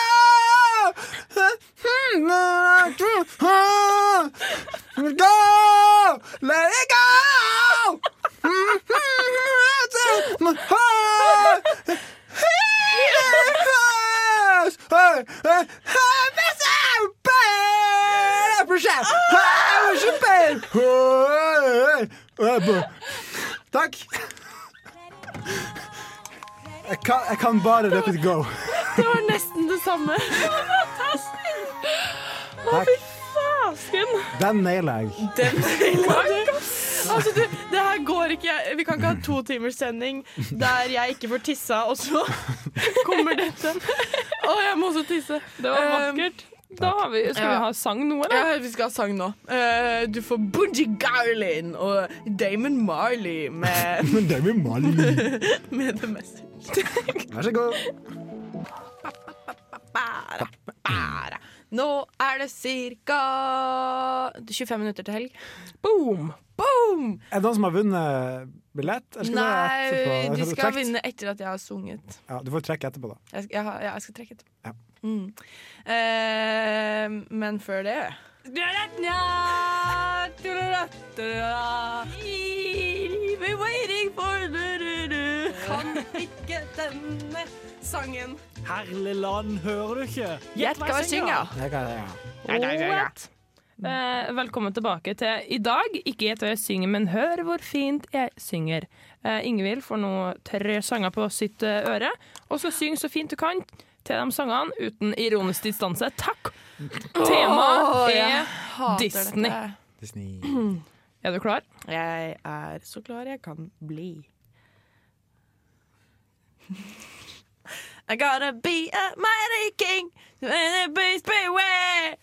Go! Let it go! Takk. Jeg kan, jeg kan bare let it go. Det var nesten det samme. Å, fy fasken! Den nailer jeg. Den Altså, du, det her går ikke. Vi kan ikke ha to timers sending der jeg ikke får tissa, og så kommer dette. Å, jeg må også tisse. Det var vakkert. Da har vi, skal vi ha sang nå, eller? Ja, vi skal ha sang nå. Uh, du får Boogie Garlin og Damon Marley med, Damon Marley. med The Message. Vær så god. Bara, bara. Nå er det ca. 25 minutter til helg. Boom! Boom! Er det noen som har vunnet billett? skal Nei, de du skal trekt? vinne etter at jeg har sunget. Ja, du får trekke etterpå, da. Jeg skal, jeg har, ja, jeg skal trekke etterpå. Ja. Mm. Eh, men før det We're waiting for. Kan ikke denne sangen. Herlig land, hører du ikke? Gjett hva jeg synger. Eh, velkommen tilbake til i dag. Ikke gjett hva jeg synger, men hør hvor fint jeg synger. Uh, Ingvild får nå tre sanger på sitt uh, øre, og skal synge så fint du kan til de sangene uten ironisk distanse. Takk! Temaet er Disney. Disney. Er du klar? Jeg er så klar jeg kan bli. I gotta be a mighty king, and beast beware.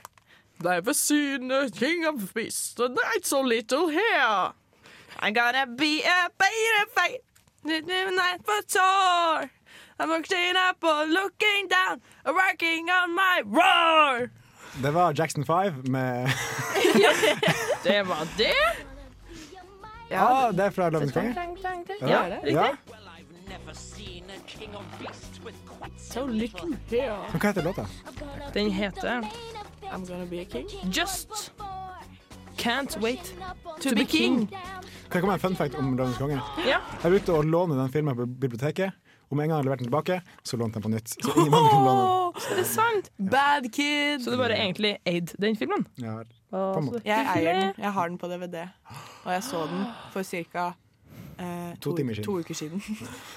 Never seen a king of beasts, the that's so little here. I gotta be a better fight, the night for sore. I'm looking up or looking down, working on my roar. Det var Jackson 5 med Det var det. Ja, det er fra Lovens konge. Ja, riktig. Ja. So little here. Men hva heter låta? Den heter I'm gonna be a king. Just Can't Wait To be king. Kan jeg komme med en fun fact om Dagens konge? Ja. Jeg brukte å låne den filmen på biblioteket. Om en gang jeg leverte den tilbake, så lånte jeg den på nytt. Så ingen andre kunne låne den. Er det sant? Bad kid. Så du bare egentlig eid den filmen? Ja, på en måte. Jeg eier den. Jeg har den på DVD. Og jeg så den for ca. Eh, To to, timer siden. to uker siden.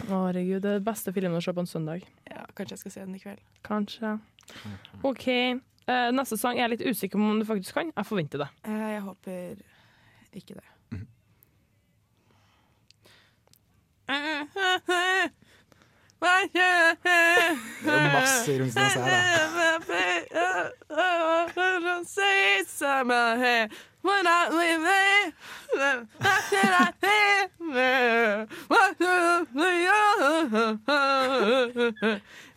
Herregud, det er den beste filmen å se på en søndag. Ja, kanskje jeg skal se den i kveld. Kanskje. OK. Uh, neste sang jeg er litt usikker på om du faktisk kan. Jeg forventer det. Uh, jeg håper ikke det. Det er masse ironisk distanse her,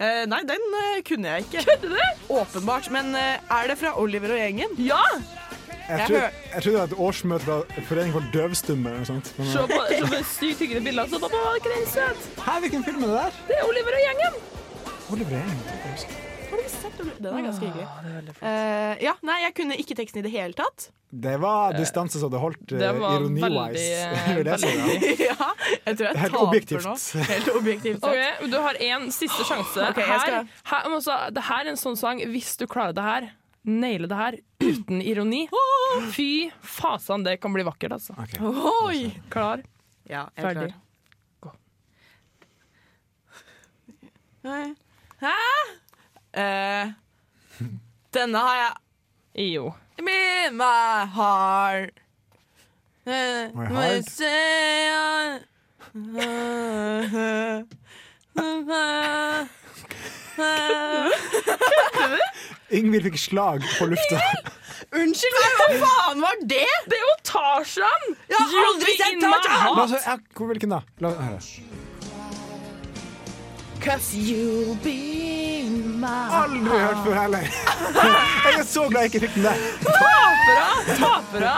Eh, Nei, den eh, kunne jeg ikke. Kødder du? Åpenbart. Men eh, er det fra Oliver og gjengen? Ja! Jeg, Jeg tror, hør- jeg tror det er et årsmøte fra Foreningen for døvstumme eller noe sånt. Men, Se på, se på sykt hyggelige bilder. Så da var ikke den søt. Hæ, hvilken film er det der? Det er Oliver og gjengen. Oliver Engen. Den er ganske hyggelig. Uh, ja, nei, jeg kunne ikke teksten i det hele tatt. Det var distanse så det holdt, uh, ironi-wise. veldig, vil veldig ja, jeg tror jeg Helt taper objektivt. nå. Helt objektivt sett. Ok, Du har én siste sjanse. Okay, her, skal- her, men altså, det her er en sånn sang Hvis du klarer det her, naile det her uten ironi Fy fasan, det kan bli vakkert, altså. Oi! Klar? Ja, jeg er Ferdig. klar. Hæ? Hæ? Eh, denne har jeg Jo. Me, my heart. Uh, My heart? say- Ingvild fikk slag på lufta. Unnskyld meg, hva faen var det?! Det er jo Tarzan! Jeg har aldri sett Tarzan! Hvilken da? La oss høre. Cause you'll be my Aldri hørt før heller. Jeg er så glad jeg ikke fikk den der. Tapere! Tapere!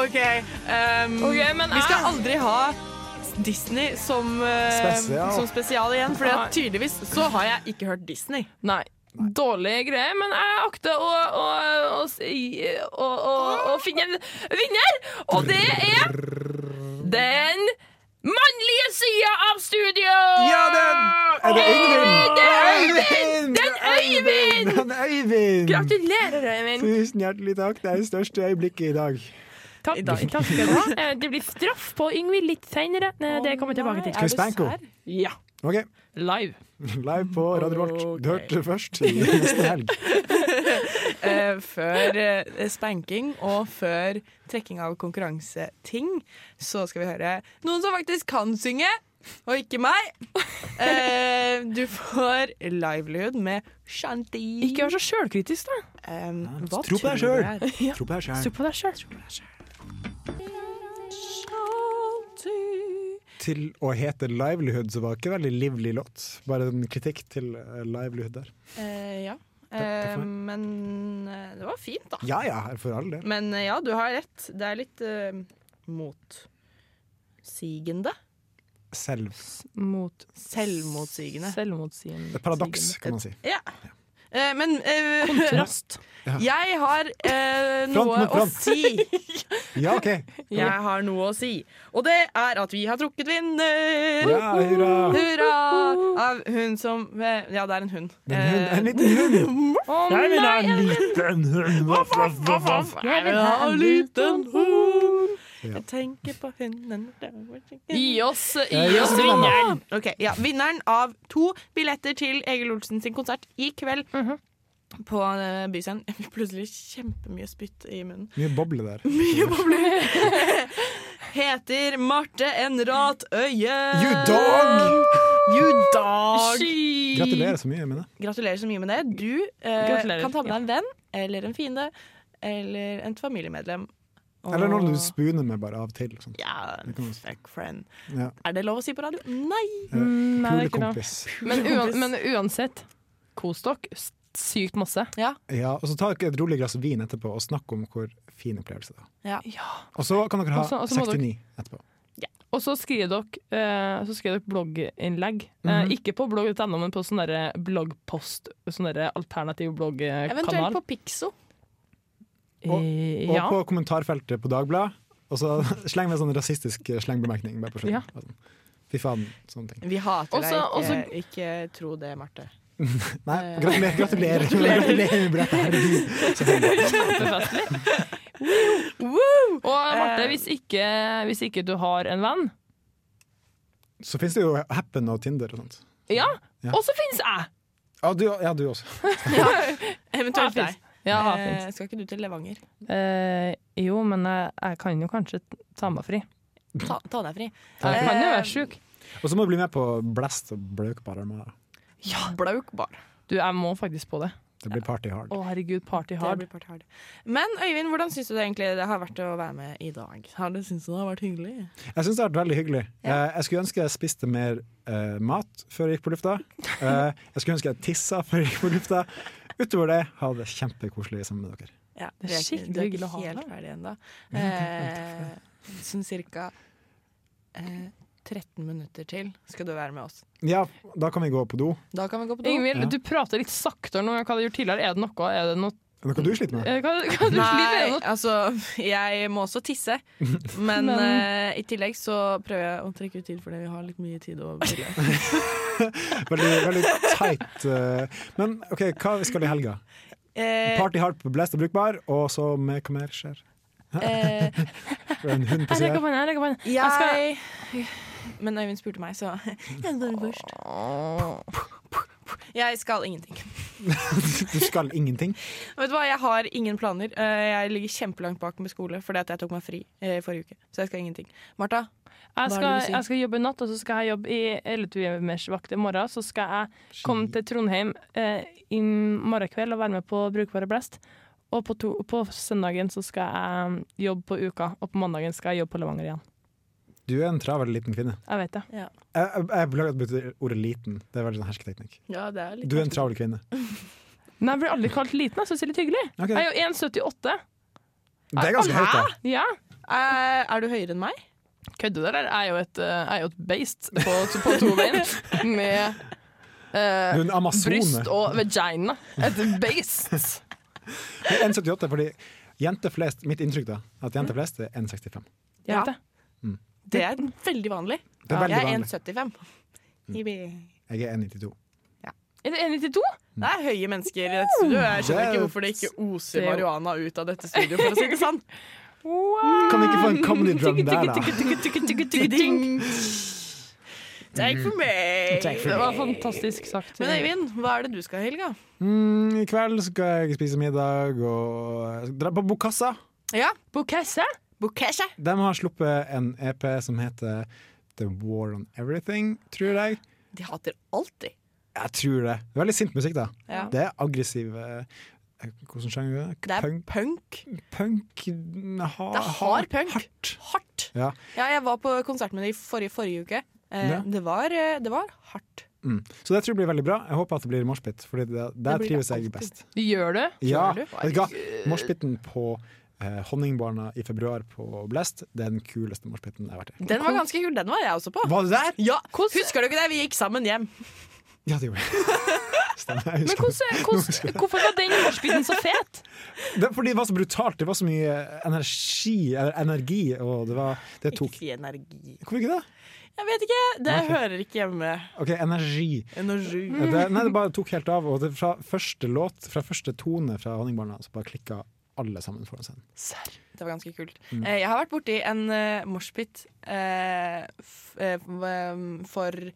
OK. Um, Ok, men vi skal aldri ha Disney som, uh, Spesial. som spesial igjen, for tydeligvis så har jeg ikke hørt Disney. Nei. Dårlige greier, men jeg akter å, å, å, si- å, å, å finne en vinner, og det er den mannlige sida av studio! Ja, den! Er det Øyvind? Øyvind! Den Øyvind! Den Øyvind! Gratulerer, Øyvind. Tusen hjertelig takk. Det er det største øyeblikket i dag. Takk, takk skal du ha. Eh, Det blir straff på Yngvild litt seinere. Det kommer jeg tilbake til. Skal vi spanke henne? Ja. OK. Live. Live på Radio Revolt. Du hørte det først neste helg. Eh, før eh, spanking og før trekking av konkurranseting, så skal vi høre noen som faktisk kan synge, og ikke meg. Eh, du får livelihood med Shanti. Ikke vær så sjølkritisk, da. Um, hva Tro på deg tror sjøl. Tro på deg sjøl. Sjøl. Til å hete Livelihood så var det ikke veldig livlig låt. Bare en kritikk til eh, Livelihood der. Eh, ja. Eh, men eh, det var fint, da. Ja ja, for all del. Men eh, ja, du har rett. Det er litt uh, motsigende. Selv. Mot Selvmotsigende. Selvmotsigende. Et paradoks, kan man si. Ja. Eh, men eh, Kontrast. Ja. jeg har eh, Front noe å si. Ja, OK. Jeg har noe å si. Og det er at vi har trukket vinner! Ja, hurra. Hurra! Av hun som eh, Ja, det er en hund. En, hund, Eh, en liten hund! oh, Jeg vil ha en liten hund! Voff, voff, voff, voff. Jeg vil ha en liten hund. Ja. Jeg tenker på hunden Gi oss, gi oss vinneren! Okay, ja, Vinneren av to billetter til Egil Olsen sin konsert i kveld på uh, Byscenen. Jeg fikk plutselig kjempemye spytt i munnen. Mye boble der. Mye boble. Heter Marte Enrat Øye. You dog! You dog! Gratulerer så mye med det. Gratulerer så mye med det. Du eh, kan ta med deg en venn eller en fiende eller et familiemedlem. Og- Eller noen du spuner med bare av og til. Liksom. Ja, fuck friend. Ja. Er det lov å si på radio? Nei! Mm, det. Pulekompis. Men, uan, men uansett, kos dere sykt masse. Ja. Ja, og så ta dere et rolig glass vin etterpå og snakk om hvor fin opplevelse det var. Ja. Og så kan dere ha Og så- og så må 69 etterpå. Og så skriver dere, eh, så skriver dere blogginnlegg. eh, Mhm. ikke på blogg.no, men på sånn bloggpost. Sånn alternativ bloggkanal. Eventuelt på Pixo. Og, Eh, og ja. på kommentarfeltet på Dagbladet. Og så sleng med sånn rasistisk slengbemerkning. Bare på slutten. Ja. Sånn. Fy faen, sånne ting. Vi hater deg. Ikke, ikke tro det, Marte. Nei, Eh. gratulerer, gratulerer, gratulerer med brettet, Og Marte, Eh. hvis ikke, hvis ikke du har en venn Så finnes det jo Happen og Tinder og sånt. Ja, Ja. og så fins jeg! Ja, du, ja, du også. Eventuelt deg. Ja, Eh, skal ikke du til Levanger? Eh, jo, men jeg, jeg kan jo kanskje ta meg fri. Ta, ta deg fri. Jeg kan jo Eh, være sjuk. Og så må du bli med på Blast og Blaukbar Armada. Blaukbar. Du, jeg må faktisk på det. Det blir party hard. Å, herregud, party Det blir party hard. Men Øyvind, hvordan syns du det egentlig det har vært å være med i dag? Har du syntes det har vært hyggelig? Jeg syns det har vært veldig hyggelig. Ja. jeg skulle ønske jeg spiste mer uh, mat før jeg gikk på lufta. Uh, jeg skulle ønske jeg tissa før jeg gikk på lufta. Utover det ha det kjempekoselig sammen med dere. Ja, Det er skikkelig hyggelig å ha helt deg. ferdig ennå. Eh, sånn cirka eh, 13 minutter til skal du være med oss. Ja, da kan vi gå på do. Da kan vi gå på do. Ingvild, Ja. du prater litt saktere nå enn hva du gjort tidligere. Er det noe? Er det noe Er det noe du sliter med? eh, hva, hva du sliter med? altså jeg må også tisse. Men, Men- Uh, i tillegg så prøver jeg å trekke ut tid fordi vi har litt mye tid å bruke. Veldig, veldig tight. eh. Men OK, hva skal i helga? Eh, Party hard på Blest og Brukbar, og så med hva mer skjer? eh, En hund på Jeg sida? legger på den, jeg legger på den. Jeg skal jeg Men Øyvind spurte meg, så jeg går først. Jeg skal ingenting. Du skal ingenting? Vet du hva, Jeg har ingen planer. Eh, Jeg ligger kjempelangt bak med skole fordi at jeg tok meg fri i forrige uke. Så jeg skal ingenting. Martha? Jeg Hva er det skal, du sier? jeg skal jobbe i natt, og så skal jeg jobbe i 11-timersvakt i morgen. Så skal jeg komme til Trondheim eh, i morgen kveld og være med på Brukbare Blest. Og på, to, på søndagen så skal jeg jobbe på uka, og på mandagen skal jeg jobbe på Levanger igjen. Du er en travel liten kvinne. Jeg vet det. Ja. Jeg, jeg, beklager at du brukte ordet liten. Det er veldig sånn hersketeknikk. Ja, det er litt Du er en travel kvinne. Nei, jeg blir aldri kalt liten. Jeg syns det er litt hyggelig. Okay. Jeg er jo 1,78. Det er ganske høyt, da. Ja. Eh, er du høyere enn meg? Kødder du, eller? Jeg er jo et, eh, er jo et beist på, på to bein. Med eh, bryst og vagina. Et beist. Det er 1,78 fordi jenter flest, mitt inntrykk da, at jenter flest er 1,65. Ja. Du? Det er veldig vanlig. Det er veldig jeg er 1,75. Hibi. Jeg er 1,92. Er det 1,92? Det er høye mennesker i dette studioet. Jeg skjønner er- ikke hvorfor det ikke oser er marihuana ut av dette studioet, for å si det sånn. Kan vi ikke få en comedy drum der, da? Takk for meg. Det var fantastisk sagt. Men Øyvind, hva er det du skal i helga? Mm, I kveld skal jeg spise middag og dra på Bokassa. Ja, Bokesse? Bukesha. De har sluppet en EP som heter The War on Everything, tror jeg. De hater alltid. Jeg tror det. Det er veldig sint musikk, da. Ja. Det er aggressiv eh, Hvordan sjanger er det? Det er Punk? punk. punk ha, Det er hard punk. Hardt. Hardt. Ja. Ja, jeg var på konsert med dem i forrige, forrige uke. Eh, Ja. det, var, eh, det var hardt. Mm. Så det tror jeg blir veldig bra. Jeg håper at det blir moshpit, for der trives jeg best. Gjør du? Ja? Moshpiten på eh, Honningbarna i februar på Blest, den kuleste moshpiten jeg har vært i. Den var ganske kul. Den var jeg også på. Var det der? Ja, Husker du ikke det? Vi gikk sammen hjem. Ja, det gjorde jeg. Stemmer. Jeg Men hvordan, hvordan, hvorfor var den moshpiten så fet? Det, fordi det var så brutalt. Det var så mye energi, eller energi, og det var Det Ikke tok si energi. Hvorfor ikke det? Jeg vet ikke. Det okay. hører ikke hjemme. OK, energi. Energi. Det, nei, det bare tok helt av. Og det, fra første låt, fra første tone fra Honningbarna, så bare klikka alle sammen foran scenen. Det var ganske kult. Mm. Eh, jeg har vært borti en uh, moshpit eh, eh, for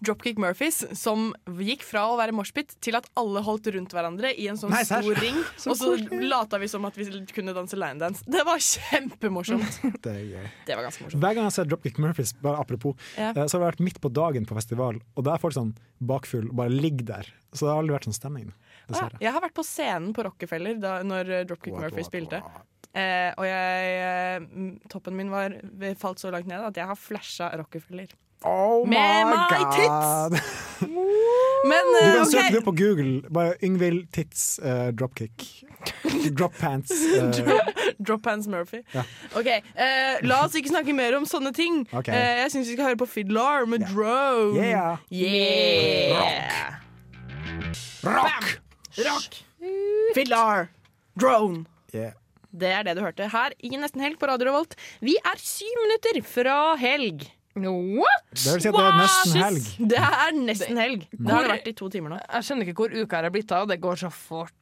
Dropkick Murphys, som gikk fra å være moshpit til at alle holdt rundt hverandre i en sånn Nei, stor ring. Så og så lata vi som at vi kunne danse linedance. Det var kjempemorsomt. Det er. Det var ganske morsomt. Hver gang jeg ser Dropkick Murphys, bare apropos, Ja. eh, så har vi vært midt på dagen på festival, og da er folk sånn bakfull og bare ligger der. Så det har aldri vært sånn stemning. Dessverre. jeg har vært på scenen på Rockefeller da, når eh, Dropkick What, Murphy what, spilte. what? Eh, og jeg, eh, toppen min var, falt så langt ned at jeg har flasha Rockefeller. Oh Med my my tits! Men Du eh, kan okay. søke det på Google. Bare Yngvild Tits uh, dropkick. Drop pants. Uh. Drop pants Murphy. Ja. OK, eh, la oss ikke snakke mer om sånne ting. Okay. Eh, jeg syns vi skal høre på Fiddler med Drone. Yeah. Yeah. Rock! Rock! Fiddler. Drone. yeah. Det er det du hørte her i Nesten Helg på Radio Revolt. Vi er syv minutter fra helg. What? Det vil si at det er nesten helg. Det er nesten helg. Det har det vært i to timer nå. Jeg skjønner ikke hvor uka her er blitt av. Det går så fort.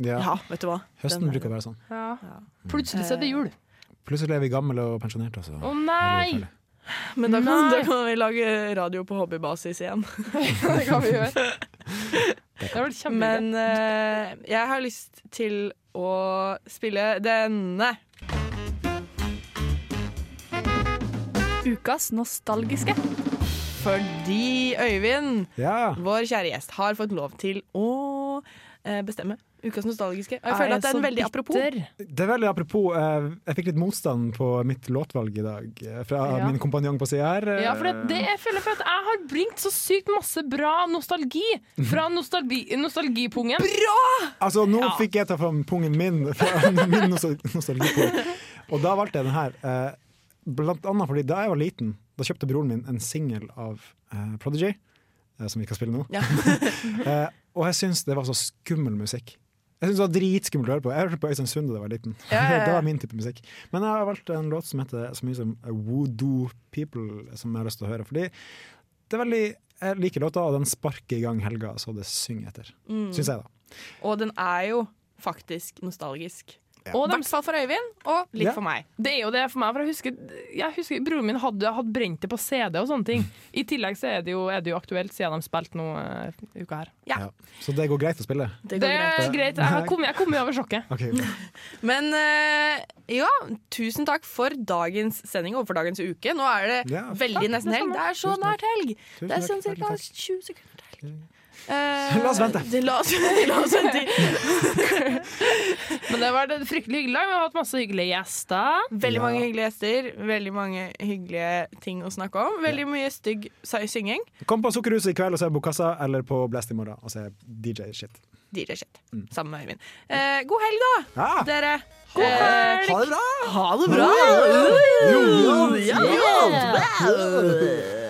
Ja. Ja, vet du hva. Høsten Den- bruker å være sånn. Plutselig så er det jul. Plutselig er vi gamle og pensjonerte. Å Å nei! Men da kan, da kan vi lage radio på hobbybasis igjen. Det kan vi gjøre. Det har vært. Men uh, jeg har lyst til å spille denne. Ukas nostalgiske. Fordi Øyvind, Ja. vår kjære gjest, har fått lov til å eh, bestemme ukas nostalgiske. Jeg Er føler at det er en veldig apropos. Det er veldig apropos. eh, jeg fikk litt motstand på mitt låtvalg i dag eh, fra Ja. min kompanjong på sida her. eh, Ja, for det, det jeg føler for at jeg har bringt så sykt masse bra nostalgi fra nostalgi, nostalgipungen. Altså, nå Ja. fikk jeg ta fram pungen min, fra min nostal- nostalgipung. Og da valgte jeg den her. eh, blant annet fordi da jeg var liten, da kjøpte broren min en singel av eh, Prodigy, som vi skal spille nå. Ja. Eh, og jeg syns det var så skummel musikk. Jeg synes det var dritskummelt å høre på. Jeg hørte på Øystein Sunde da jeg var liten. Ja, ja, ja. det var min type musikk. Men jeg har valgt en låt som heter så mye som Woodoo People, som jeg har lyst til å høre. Fordi det er veldig jeg liker låta, og den sparker i gang helga så det synger etter. Mm. Syns jeg, da. Og den er jo faktisk nostalgisk. Og de sa for Øyvind, og litt Ja. for meg. Det er jo det for meg, for jeg husker, jeg husker Broren min hadde, hadde brent det på CD og sånne ting. I tillegg så er det jo, er det jo aktuelt, siden de spilte nå uh, uka her. Ja. Ja. Så det går greit å spille? Det Det går greit. er greit. Jeg kom, jeg kom over sjokket. okay. Men uh, ja, tusen takk for dagens sending og for dagens uke. Nå er det Ja, veldig takk, nesten helg. Det er så nært helg. Det er sånn ca. 20 sekunder til helg. Eh, La oss vente. det- La oss, la oss vente. Men det var en fryktelig hyggelig. Vi har hatt masse hyggelige gjester. Veldig Ja. mange hyggelige gjester, veldig mange hyggelige ting å snakke om. Veldig mye stygg synging. Kom på Sukkerhuset i kveld og se Bokassa, eller på Blast i morgen og se DJ-shit. DJ-shit. Sammen med Øyvind. Eh, god helg, da, Ja. dere. God Eh, helg! Ha det bra! Ha det bra! Jo, Ja. ja. Ja.